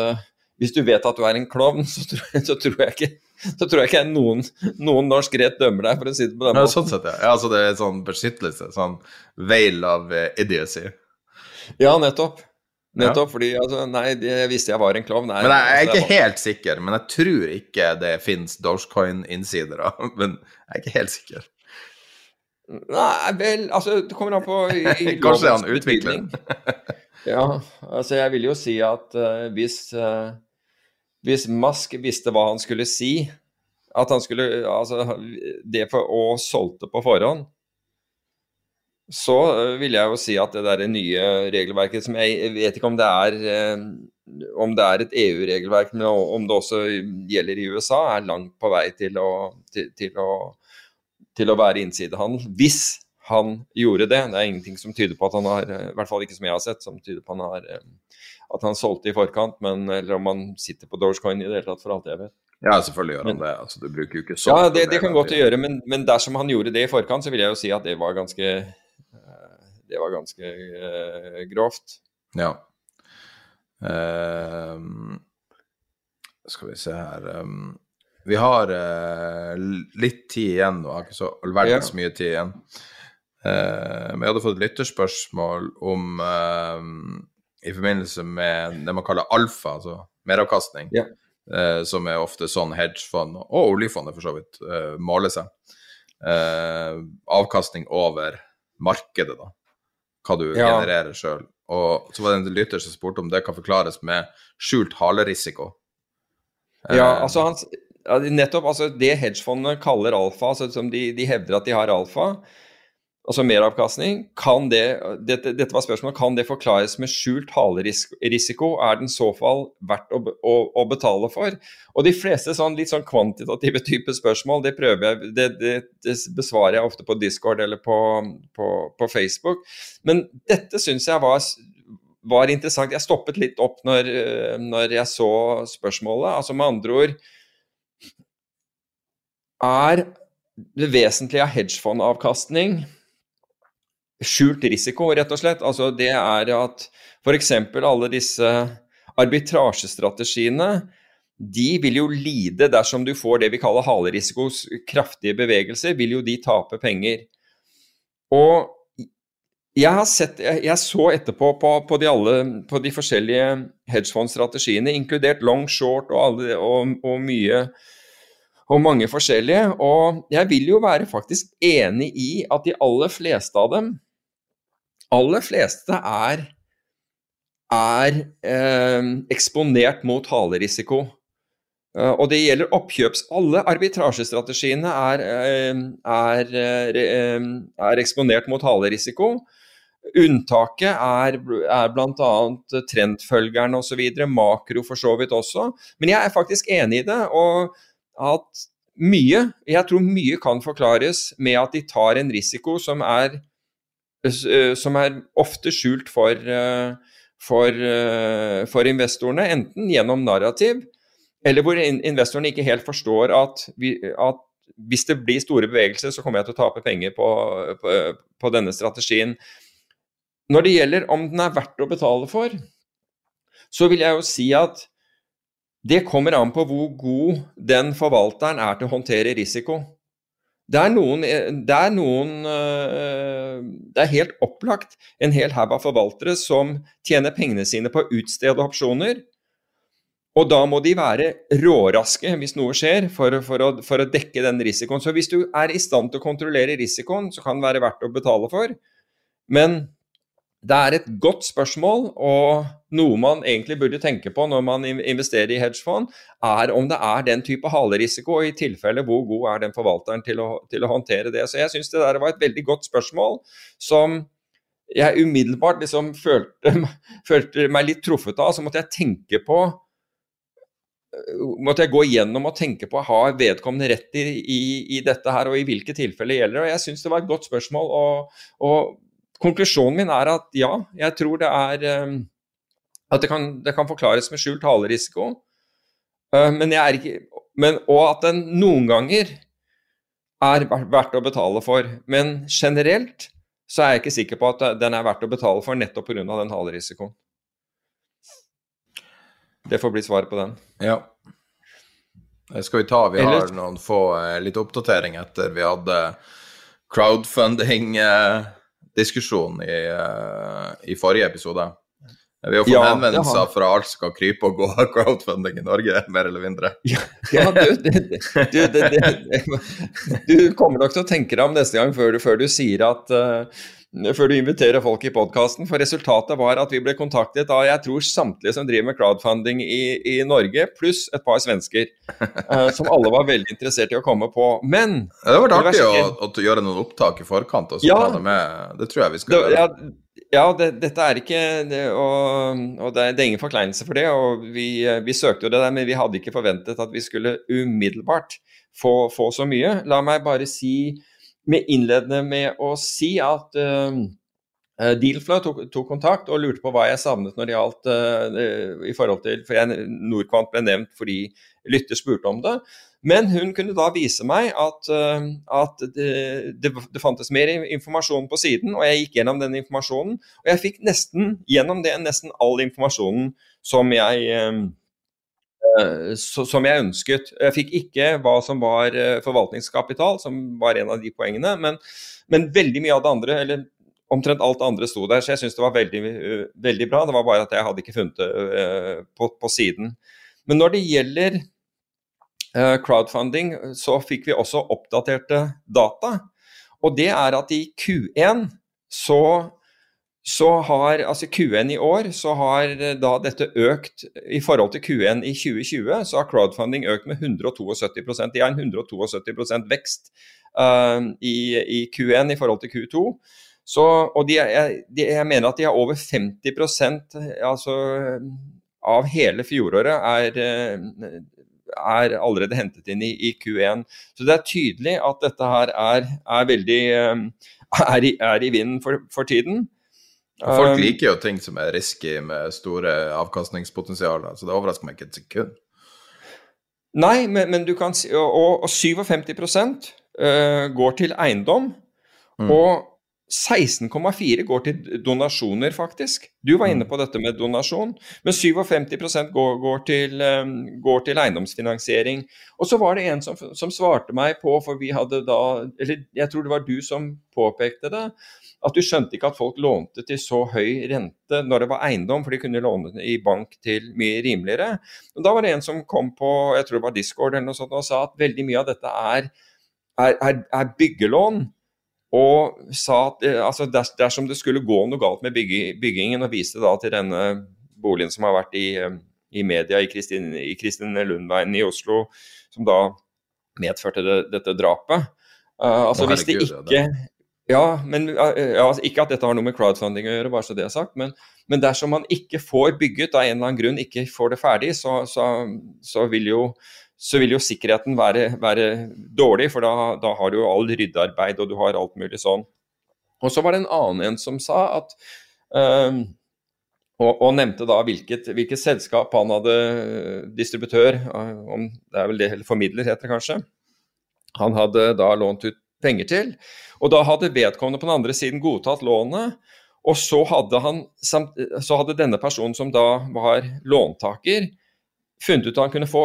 hvis du vet at du er en klovn, så så tror jeg ikke så tror jeg ikke noen, noen norsk rett dømmer deg, for å si det på den måten. Ja, sånn sett, ja. ja. Altså det er sånn beskyttelse, sånn veil av eh, idiocy. Ja, nettopp. Nettopp, fordi altså, Nei, jeg visste jeg var en klovn. Men jeg, er altså, ikke helt sikker, men jeg tror ikke det fins Dogecoin-innsidere. [LAUGHS] Men jeg er ikke helt sikker. Nei, vel, altså Det kommer an på i, i [LAUGHS] Kanskje han utvikler den? Ja, altså jeg vil jo si at uh, hvis, eh, hvis Musk visste hva han skulle si, at han skulle Altså det for å solgte på forhånd, så eh, vil jeg jo si at det der nye regelverket som jeg, jeg vet ikke om det er eh, om det er et EU-regelverk, men om det også gjelder i USA, er langt på vei til å, til, til å, til å være innsidehandel. Hvis han gjorde det. Det er ingenting som tyder på at han har, i hvert fall ikke som jeg har sett, som tyder på at han har eh, at han solgte i forkant, men, eller om han sitter på Dogecoin i det hele tatt, for alt jeg vet. Ja, selvfølgelig gjør han Men- det. Altså, du bruker jo ikke så Ja, det, det kan godt gjøre, men, men dersom han gjorde det i forkant, så vil jeg jo si at det var ganske eh, Det var ganske uh, grovt. Ja. Uh, skal vi se her um, Vi har uh, litt tid igjen nå, har ikke så all verdens Ja. mye tid igjen. Ehm, jeg hadde fått lytterspørsmål om ehm, i forbindelse med det man kaller alfa, altså meravkastning, Ja. eh, som er ofte sånn hedgefond, og oljefondet for så vidt, eh, måler seg. Eh, avkastning over markedet, da. Hva du Ja. genererer sjøl. Og så var det en lytter som spurte om det kan forklares med skjult halerisiko. Ja, Eh, altså hans, nettopp altså det hedgefondene kaller alfa, altså som de, de hevder at de har alfa, altså meravkastning, kan det, dette, dette var spørsmålet, kan det forklares med skjult halerisiko? Er den så fall verdt å, å, å betale for? Og de fleste sånn litt sånn kvantitative type spørsmål, det prøver jeg, det, det, besvarer jeg ofte på Discord eller på, på, på Facebook. Men dette syns jeg var var interessant. Jeg stoppet litt opp når, når jeg så spørsmålet. Altså med andre ord Er det vesentlige av hedgefondavkastning skjult risiko, rett og slett? Altså det er at f.eks. alle disse arbitrasjestrategiene de vil jo lide dersom du får det vi kaller halerisikos kraftige bevegelser, vil jo de tape penger. Og jeg har sett, jeg, så etterpå på, på, de alle, på de forskjellige hedgefondstrategiene, inkludert long short og, alle, og, og mye og mange forskjellige. Og jeg vil jo være faktisk enig i at de aller fleste av dem, aller fleste er, er eh, eksponert mot halerisiko. Eh, og det gjelder oppkjøps... Alle arbitrasjestrategiene er, uh, er, uh, er eksponert mot halerisiko. Unntaket er, er bl.a. trendfølgeren osv., makro for så vidt også. Men jeg er faktisk enig i det. og at mye, jeg tror mye kan forklares med at de tar en risiko som er, som er ofte skjult for, for, for investorene, enten gjennom narrativ, eller hvor investorene ikke helt forstår at, vi, at, hvis det blir store bevegelser, så kommer jeg til å tape penger på, på, på, denne strategien. Når det gjelder om den er verdt å betale for, så vil jeg jo si at det kommer an på hvor god den forvalteren er til å håndtere risiko. Det er noen, det er, noen, eh, det er helt opplagt en hel haug av forvaltere som tjener pengene sine på å utstede opsjoner. Og da må de være råraske hvis noe skjer, for, for, å, for, å, dekke den risikoen. Så hvis du er i stand til å kontrollere risikoen, så kan det være verdt å betale for. Men det er et godt spørsmål, og noe man egentlig burde tenke på når man investerer i hedgefond, er om det er den type halerisiko, og i tilfelle hvor god er den forvalteren til å, til å håndtere det. Så jeg syns det der var et veldig godt spørsmål som jeg umiddelbart liksom følte, følte meg litt truffet av. Så måtte jeg tenke på måtte jeg gå igjennom og tenke på har vedkommende rett i, i, i, dette her, og i hvilke tilfeller gjelder det. Og Jeg syns det var et godt spørsmål. og, og Konklusjonen min er at ja, jeg tror det er um, At det kan, det kan, forklares med skjult halerisiko. Uh, men jeg er ikke men, Og at den noen ganger er verdt å betale for. Men generelt så er jeg ikke sikker på at den er verdt å betale for nettopp pga. den halerisikoen. Det får bli svaret på den. Ja. Det skal vi ta. Vi har noen få eh, litt oppdatering etter vi hadde crowdfunding. Eh, diskusjon i, uh, i forrige episode. Vi har fått ja, henvendelser fra alt som kan krype og gå av crowdfunding i Norge, [LAUGHS] mer eller mindre. Ja, du, du, du, du, kommer nok til å tenke deg om neste gang før du, før du sier at uh, før du inviterer folk i podkasten. For resultatet var at vi ble kontaktet av jeg tror samtlige som driver med crowdfunding i, i Norge, pluss et par svensker. uh, [LAUGHS] som alle var veldig interessert i å komme på. Men ja, Det var artig å, å, gjøre noen opptak i forkant og så ja, ta det med. Det tror jeg vi skal det, gjøre. Ja, ja, det, dette er ikke det, og, og det, er, det, er, ingen forkleinelse for det. og vi, vi, søkte jo det der, men vi hadde ikke forventet at vi skulle umiddelbart få, få så mye. La meg bare si med innledende med å si at uh, Dealflow tok, tok, kontakt og lurte på hva jeg savnet når det gjaldt uh, i forhold til For jeg, Norquant ble nevnt fordi lytter spurte om det. Men hun kunne da vise meg at, uh, at det, det, det, fantes mer informasjon på siden, og jeg gikk gjennom den informasjonen. Og jeg fikk nesten gjennom det nesten all informasjonen som jeg Eh, som jeg ønsket. Jeg fikk ikke hva som var eh, forvaltningskapital, som var en av de poengene, men, men veldig mye av det andre, eller omtrent alt det andre sto der. Så jeg syns det var veldig, eh, veldig, bra. Det var bare at jeg hadde ikke funnet det på, på siden. Men når det gjelder crowdfunding, så fikk vi også oppdaterte data. Og det er at i Q1 så så har altså Q1 i år så har eh, da dette økt I forhold til Q1 i 2020 så har crowdfunding økt med 172 De har en 172 vekst uh, i, i, Q1 i forhold til Q2. Så, og de, de, jeg mener at de har over 50% altså, av hele fjoråret er, eh, er allerede hentet inn i, i, Q1. Så det er tydelig at dette her er, er veldig er i, i vinden for, for tiden. Folk um, liker jo ting som er risky med store avkastningspotensialer, så det overrasker meg ikke et sekund. Nei, men, men du kan si Og, og 57 uh, går til eiendom. Mm. Og 16,4 går til donasjoner, faktisk. Du var inne mm. på dette med donasjon. Men 57% går, går, til, um, går til eiendomsfinansiering. Og så var det en som, som svarte meg på, for vi hadde da Eller jeg tror det var du som påpekte det at du skjønte ikke at folk lånte til så høy rente når det var eiendom, for de kunne låne i bank til mye rimeligere. Og da var det en som kom på jeg tror det var Discord eller noe sånt, og sa at veldig mye av dette er, er, er, er byggelån. Og sa at eh, altså dersom det skulle gå noe galt med bygge, byggingen, og viste da til denne boligen som har vært i, eh, i media i Kristin, i Kristin Lundveien i Oslo, som da medførte det, dette drapet. Uh, altså Hvis det ikke ja, men ja, altså, Ikke at dette har noe med crowdfunding å gjøre, bare så det er sagt. Men, men dersom man ikke får bygget av en eller annen grunn, ikke får det ferdig, så, så, så, vil, jo, så vil, jo, sikkerheten være, være dårlig. For da, da, har du jo all ryddearbeid og du har alt mulig sånn. Og så var det en annen en som sa at um, og, og, nevnte da hvilket, hvilket, selskap han hadde distributør, om det er vel det, eller formidler heter det kanskje. Han hadde da lånt ut penger til. Og da hadde vedkommende på den andre siden godtatt lånet. Og så hadde, han, så hadde denne personen som da var låntaker, funnet ut at han kunne få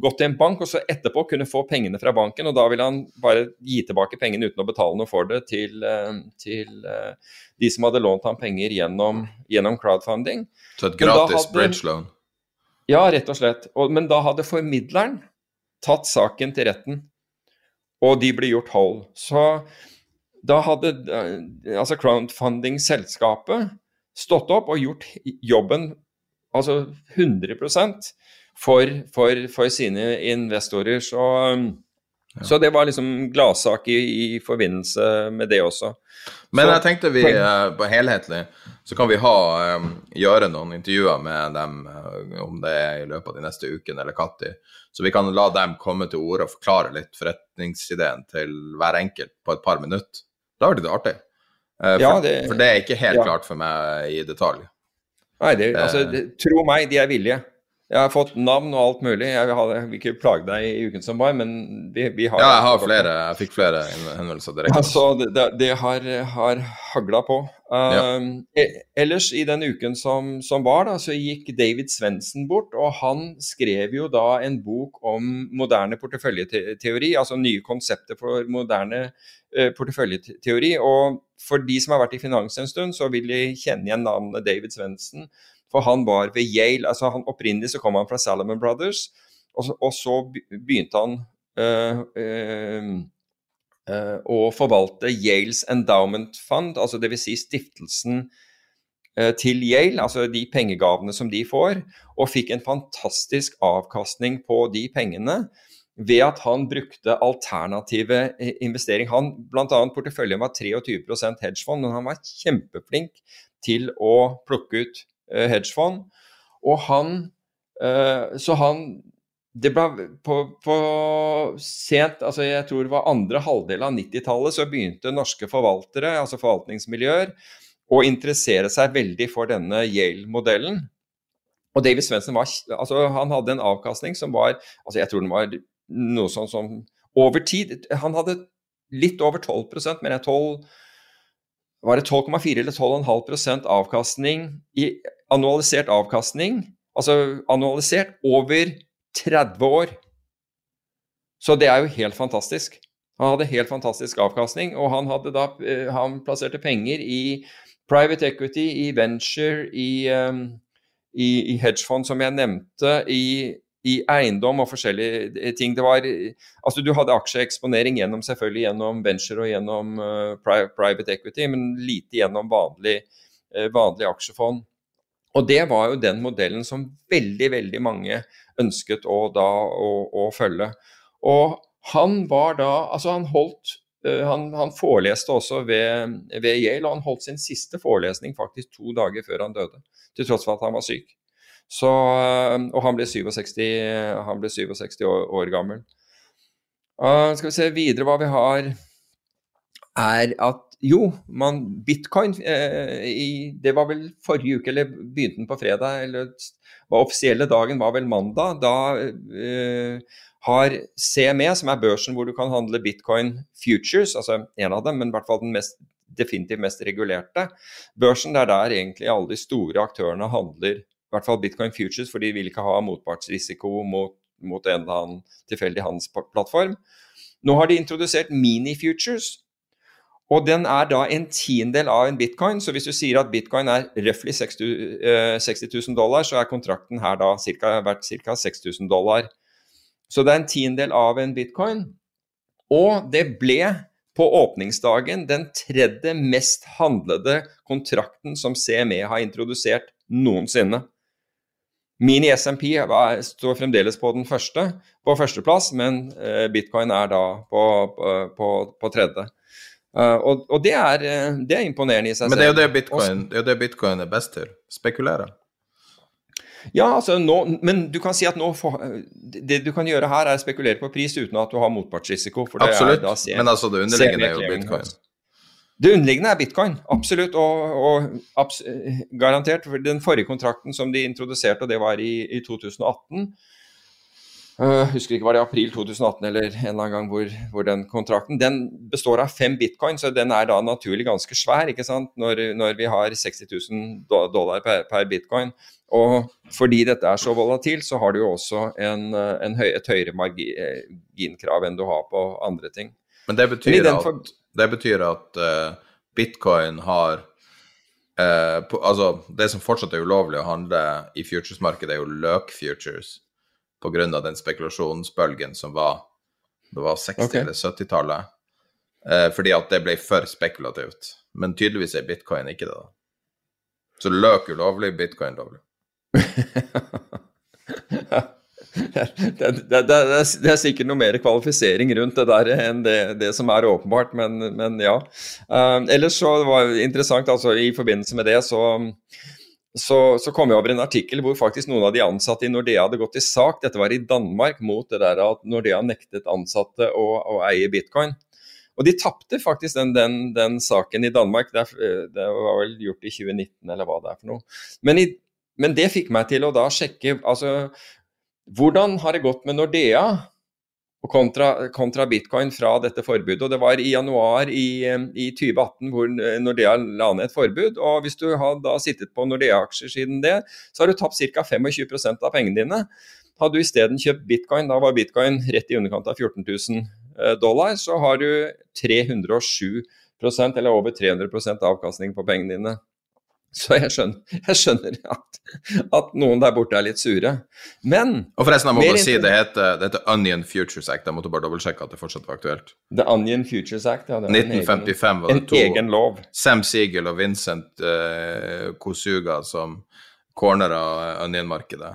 gått til en bank og så etterpå kunne få pengene fra banken. og Da ville han bare gi tilbake pengene uten å betale noe for det til, eh, til uh, de som hadde lånt ham penger gjennom, gjennom crowdfunding. Så et gratis bridge-loan? Ja, rett og slett. Og, men da hadde formidleren tatt saken til retten, og de ble gjort whole. Så da hadde uh, altså crowdfunding-selskapet stått opp og gjort jobben altså 100% for, for, for sine investorer. Så, ja. så, det var liksom gladsak i, i, forbindelse med det også. Men jeg tenkte vi eh, på helhetlig så kan vi ha, um, gjøre noen intervjuer med dem, uh, om det er i løpet av de neste ukene eller når. Så vi kan la dem komme til orde og forklare litt forretningsideen til hver enkelt på et par minutter. Da blir det artig. For, ja, det, for, det, er ikke helt ja. klart for meg i detalj. Nei, det, altså, det, tro meg, de er villige. Jeg har fått navn og alt mulig. Jeg vil, ikke plage deg i uken som var, men vi, vi har Ja, jeg har flere. Jeg fikk flere henvendelser direkte. Altså, det, det, har, har hagla på. Uh, ja. E, ellers i den uken som, som var, da, så gikk David Svendsen bort. Og han skrev jo da en bok om moderne porteføljeteori, altså nye konsepter for moderne uh, porteføljeteori. Og for de som har vært i finans en stund, så vil de kjenne igjen navnet David Svendsen for han var ved Yale. altså han Opprinnelig så kom han fra Salomon Brothers, og så, og så begynte han øh, øh, øh, å forvalte Yales Endowment Fund, altså dvs. Si stiftelsen til Yale, altså de pengegavene som de får, og fikk en fantastisk avkastning på de pengene ved at han brukte alternative investering. Han, Bl.a. porteføljen var 23% hedgefond, men han var kjempeflink til å plukke ut Eh, hedgefond. Og han eh, Så han det ble på, på, sent, altså jeg tror det var andre halvdel av 90-tallet, så begynte norske forvaltere, altså forvaltningsmiljøer, å interessere seg veldig for denne Yale-modellen. Og David Svendsen altså han hadde en avkastning som var altså jeg tror den var noe sånn som over tid Han hadde litt over 12% men jeg 12 var det 12,4 eller 12,5% avkastning i annualisert avkastning, altså annualisert over 30 år. Så det er jo helt fantastisk. Han hadde helt fantastisk avkastning, og han, da, eh, han plasserte penger i private equity, i venture, i, um, i, i hedgefond, som jeg nevnte, i, i, eiendom og forskjellige ting. Det var, altså Du hadde aksjeeksponering gjennom selvfølgelig gjennom venture og gjennom uh, private equity, men lite gjennom vanlig, uh, vanlig aksjefond. Og det var jo den modellen som veldig, veldig mange ønsket å, da, å, å følge. Og han var da Altså, han holdt uh, han, han, foreleste også ved, ved, Yale, og han holdt sin siste forelesning faktisk to dager før han døde. Til tross for at han var syk. Så, uh, og han ble 67, han ble 67 år, år gammel. Uh, skal vi se videre hva vi har er at jo, man, bitcoin eh, i, Det var vel forrige uke, eller begynte den på fredag, eller var offisielle dagen var vel mandag. Da eh, har CME, som er børsen hvor du kan handle bitcoin futures, altså en av dem, men i hvert fall den mest, definitivt mest regulerte børsen, det er der egentlig alle de store aktørene handler i hvert fall bitcoin futures, for de vil ikke ha motpartsrisiko mot, mot en eller annen tilfeldig handelsplattform. Nå har de introdusert mini-futures, og den er da en tiendedel av en bitcoin. Så hvis du sier at bitcoin er røftlig 60 000 dollar, så er kontrakten her da cirka, verdt ca. 6000 dollar. Så det er en tiendedel av en bitcoin. Og det ble på åpningsdagen den tredje mest handlede kontrakten som CME har introdusert noensinne. Mini SMP står fremdeles på den første, på førsteplass, men eh, bitcoin er da på, på, på tredje. Uh, og, og det, er, eh, det, er, imponerende i seg selv. Men det er jo det bitcoin, det er, det bitcoin er best til. Spekulere. Ja, altså nå, men du kan si at nå for, det du kan gjøre her, er spekulere på pris uten at du har motpartsrisiko. absolutt, men altså det underliggende er jo bitcoin. Det underliggende er bitcoin, absolutt. Og, og abs garantert. Den forrige kontrakten som de introduserte, og det var i, i 2018 Uh, husker ikke var det april 2018 eller en eller annen gang hvor, hvor, den kontrakten Den består av fem bitcoin, så den er da naturlig ganske svær ikke sant? Når, når vi har 60 000 dollar per, per, bitcoin. Og fordi dette er så volatilt, så har du jo også en, en høy, et høyere marginkrav enn du har på andre ting. Men det betyr Men at. Det betyr at uh, bitcoin har uh, på, Altså, det som fortsatt er ulovlig å handle i futures-markedet, er jo løk-futures pga. den spekulasjonsbølgen som var det var 60- okay. eller 70-tallet. Uh, fordi at det ble for spekulativt. Men tydeligvis er bitcoin ikke det. da. Så løk ulovlig, bitcoin lovlig. [LAUGHS] [LAUGHS] det, det, det, det, er sikkert noe mer kvalifisering rundt det der enn det, som er åpenbart, men, men ja. Uh, ellers så var det interessant, altså i forbindelse med det så så, så, kom jeg over en artikkel hvor faktisk noen av de ansatte i Nordea hadde gått i sak. Dette var i Danmark mot det der at Nordea nektet ansatte å, å eie bitcoin. Og de tapte faktisk den, den, den, saken i Danmark. Det, var vel gjort i 2019 eller hva det er for noe. Men, i, men det fikk meg til å da sjekke altså, hvordan har det gått med Nordea kontra, kontra, bitcoin fra dette forbudet. Og Det var i januar i, i 2018 hvor Nordea la ned et forbud. og Hvis du har da sittet på Nordea-aksjer siden det, så har du tapt ca. 25% av pengene dine. Hadde du isteden kjøpt bitcoin, da var bitcoin rett i underkant av 14 000 eh, dollar, så har du 307% eller over 300% avkastning på pengene dine. Så jeg skjønner, jeg skjønner at, at, noen der borte er litt sure. Men Og forresten, jeg må bare si det heter, det heter Onion Futures Act. Jeg måtte bare dobbeltsjekke at det fortsatt var aktuelt. The Onion Futures Act, ja. 1955 var det to. En egen lov. Sam Siegel og Vincent uh, Kosuga som cornera Onion-markedet,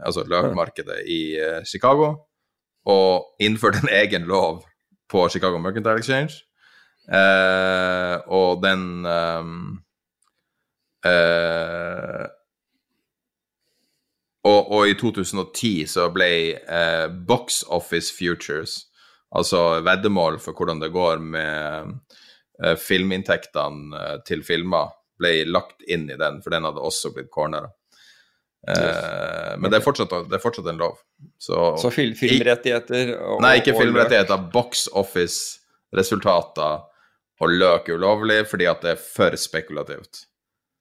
altså løkmarkedet i uh, Chicago, og innførte en egen lov på Chicago Mercantile Exchange. Uh, og den um, Uh, og, og, i 2010 så ble uh, Box Office Futures, altså veddemål for hvordan det går med uh, filminntektene til filmer, ble lagt inn i den, for den hadde også blitt cornera. Yes. Men det er, fortsatt, det er, fortsatt, en lov. Så, så fil filmrettigheter og, Nei, ikke filmrettigheter. Box Office-resultater og løk ulovlig fordi at det er for spekulativt.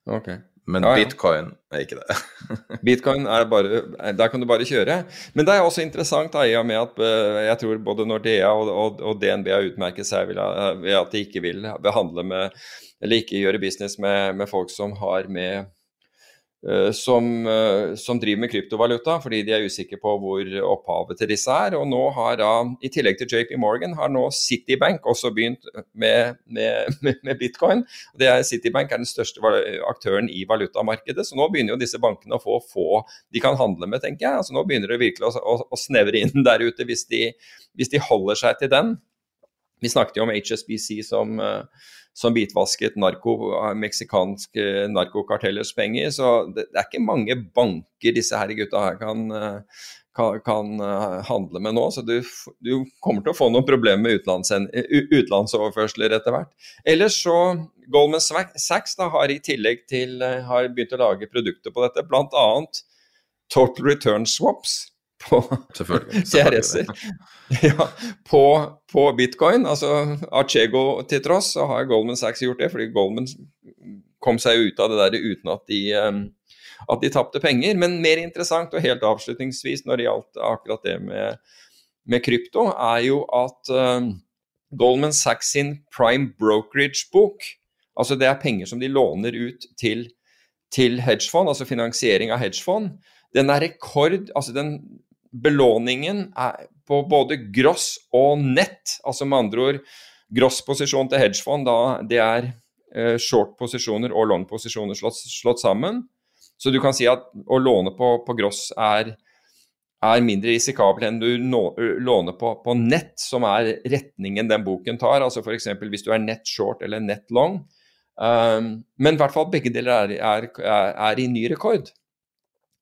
Okay. Men ja, ja. bitcoin er ikke det. [LAUGHS] bitcoin er bare Der kan du bare kjøre. Men det er også interessant da, i og med at uh, jeg tror både Nordea og, og, og DNB har utmerket seg ved at de ikke vil behandle med Eller ikke gjøre business med, med folk som har med Eh, som, eh, som, driver med kryptovaluta, fordi de er usikre på hvor opphavet til disse er. Og nå har da, I tillegg til JP Morgan har nå Citibank også begynt med, med, med bitcoin. Er, Citibank er den største aktøren i valutamarkedet, så nå begynner jo disse bankene å få få de kan handle med, tenker jeg. Altså Nå begynner det virkelig å, å, å snevre inn der ute, hvis de, hvis de holder seg til den. Vi snakket jo om HSBC som uh, som hvitvasket narko, meksikanske narkokartellers penger. Så det, det, er ikke mange banker disse her gutta her kan, kan, kan eh, handle med nå. Så du, du, kommer til å få noen problemer med utenlandsoverførsler etter hvert. Ellers så Goldman Sachs da, har i tillegg til eh, har begynt å lage produkter på dette, bl.a. Total Return Swaps på CRS-er. [LAUGHS] Ja, på, på, bitcoin. Altså Archego til tross, så har Goldman Sachs gjort det, fordi Goldman kom seg ut av det der uten at de, um, at de tapte penger. Men mer interessant, og helt avslutningsvis når det gjaldt akkurat det med, med krypto, er jo at Goldman Sachs sin prime brokerage-bok, altså det er penger som de låner ut til, til hedgefond, altså finansiering av hedgefond, den er rekord altså den belåningen er på både gross og nett, altså med andre ord gross-posisjon til hedgefond, da det er eh, short-posisjoner og long-posisjoner slått, slått, sammen. Så du kan si at å låne på, på gross er, er, mindre risikabel enn du låner på, på, nett, som er retningen den boken tar. Altså f.eks. hvis du er nett short eller nett long. Um, men i hvert fall begge deler er, er, er i ny rekord.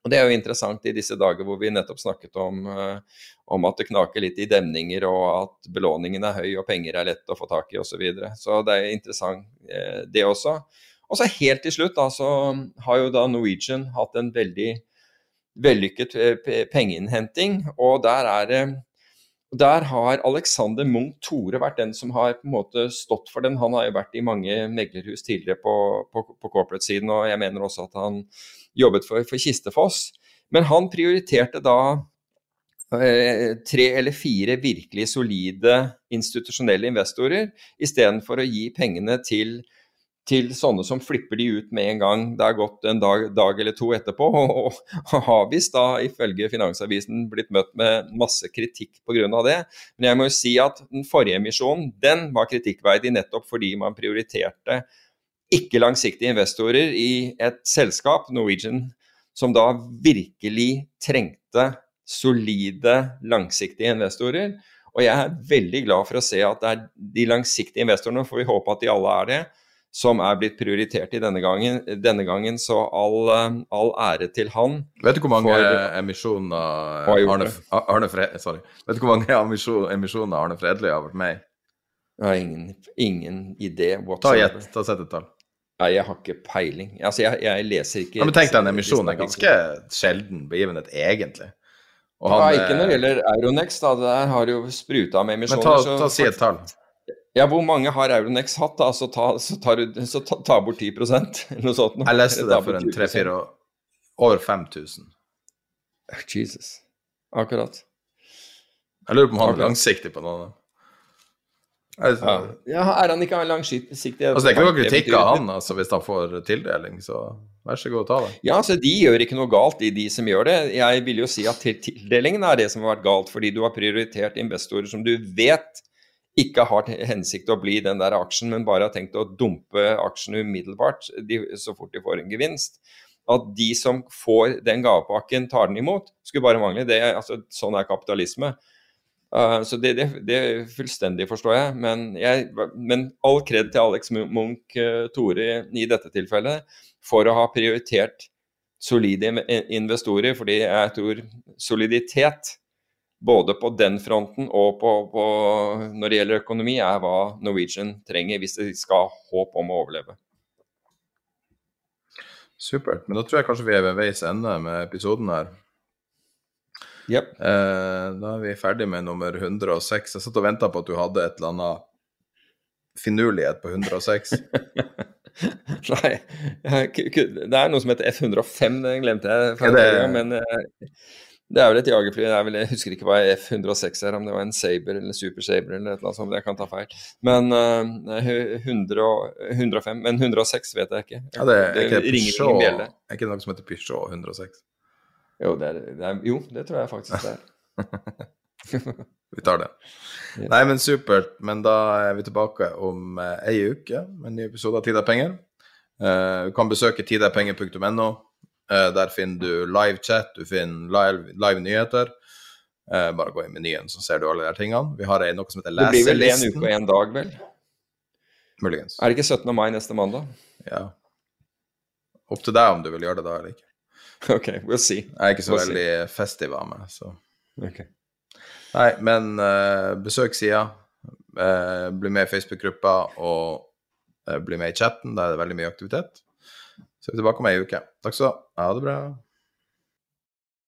Og Det er jo interessant i disse dager hvor vi nettopp snakket om, uh, om at det knaker litt i demninger, og at belåningen er høy og penger er lett å få tak i osv. Så, videre. så det er interessant uh, det også. Og så helt til slutt da, så har jo da Norwegian hatt en veldig vellykket pengeinnhenting. Og der er der har Alexander Munch Tore vært den som har på en måte stått for den. Han har jo vært i mange meglerhus tidligere på, på, på corporate-siden, og jeg mener også at han jobbet for, for Kistefoss. Men han prioriterte da eh, tre eller fire virkelig solide institusjonelle investorer, istedenfor å gi pengene til til sånne som flipper de ut med en gang det har gått en dag, dag eller to etterpå. Og, og, har visst da ifølge Finansavisen blitt møtt med masse kritikk pga. det. Men jeg må jo si at den forrige emisjonen den var kritikkverdig nettopp fordi man prioriterte ikke langsiktige investorer i et selskap, Norwegian, som da virkelig trengte solide, langsiktige investorer. Og jeg er veldig glad for å se at det er de langsiktige investorene, får vi håpe at de alle er det, som er blitt prioritert i denne gangen. Denne gangen så all, all ære til han. Vet du hvor mange emisjoner Arne, Arne Fred, sorry. Vet du hvor mange emisjoner Arne Fredli har vært med i? Jeg har ingen, ingen idé. Ta gjett. Ta et tall. Nei, jeg har ikke peiling. Altså, jeg, jeg leser ikke ja, Men tenk deg en emisjon er ganske sjelden begivenhet, egentlig. Og han, ja, ikke når det gjelder Euronex, da. Der har jo spruta med emisjoner. Men ta, ta si et tall. Ja, hvor mange har Euronex hatt, da? Så ta, så tar du, så ta, ta bort 10% [LAUGHS] eller noe sånt. Jeg leste det for en tre-fire år. Over 5000. Jesus. Akkurat. Jeg lurer på om han er langsiktig på noe. Altså, ja. ja, er han ikke langsiktig? Altså, det er ikke noe kritikk av han altså, hvis han får tildeling, så vær så god, ta det. Ja, altså De gjør ikke noe galt, de, de som gjør det. Jeg vil jo si at tildelingen er det som har vært galt, fordi du har prioritert investorer som du vet ikke har til hensikt å bli den der aksjen, men bare har tenkt å dumpe aksjen umiddelbart de, så fort de får en gevinst. At de som får den gavepakken, tar den imot, skulle bare mangle. Det, altså, sånn er kapitalisme. Uh, så det, det, det, fullstendig forstår jeg. Men, jeg, men all kred til Alex Munch uh, Tore i dette tilfellet for å ha prioritert solide investorer, fordi jeg tror soliditet både på den fronten og på, på, når det gjelder økonomi, er hva Norwegian trenger hvis de skal ha håp om å overleve. Supert. Men da tror jeg kanskje vi er ved veis ende med episoden her. Yep. Eh, da er vi ferdig med nummer 106. Jeg satt og venta på at du hadde et eller annet finurlighet på 106. [LAUGHS] Nei, det er noe som heter F105, det glemte jeg. Er det... Men eh, det er vel et jagerfly. Vel, jeg husker ikke hva F-106 er, om det var en Saber eller Super Saber eller et eller annet sånt. Jeg kan ta feil. Men uh, 100, 105 Men 106 vet jeg ikke. Ja, det er ikke det Peugeot, er ikke noe som heter Peugeot 106? Jo, det, er, det er, jo, det tror jeg faktisk det er. [LAUGHS] vi tar det. Yes. Nei, men supert. Men da er vi tilbake om uh, ei uke med en ny episode av Tid er penger. Uh, du kan besøke tiderpenger.no. Uh, der finner du live chat, du finner live, live nyheter. Uh, bare gå i menyen, så ser du alle de tingene. Vi har noe som heter leselisten. Det blir vel en uke og en dag, vel? Muligens. Er det ikke 17. mai neste mandag? Ja. Opp til deg om du vil gjøre det da eller ikke. [LAUGHS] Ok, we'll see. Jeg er ikke så we'll veldig see. festiv av meg, så okay. Nei, men uh, besøk sida. bli med i Facebook-gruppa og bli med i chatten. Der er det veldig mye aktivitet. Så er vi tilbake om ei uke. Takk skal du ha. Ha det bra.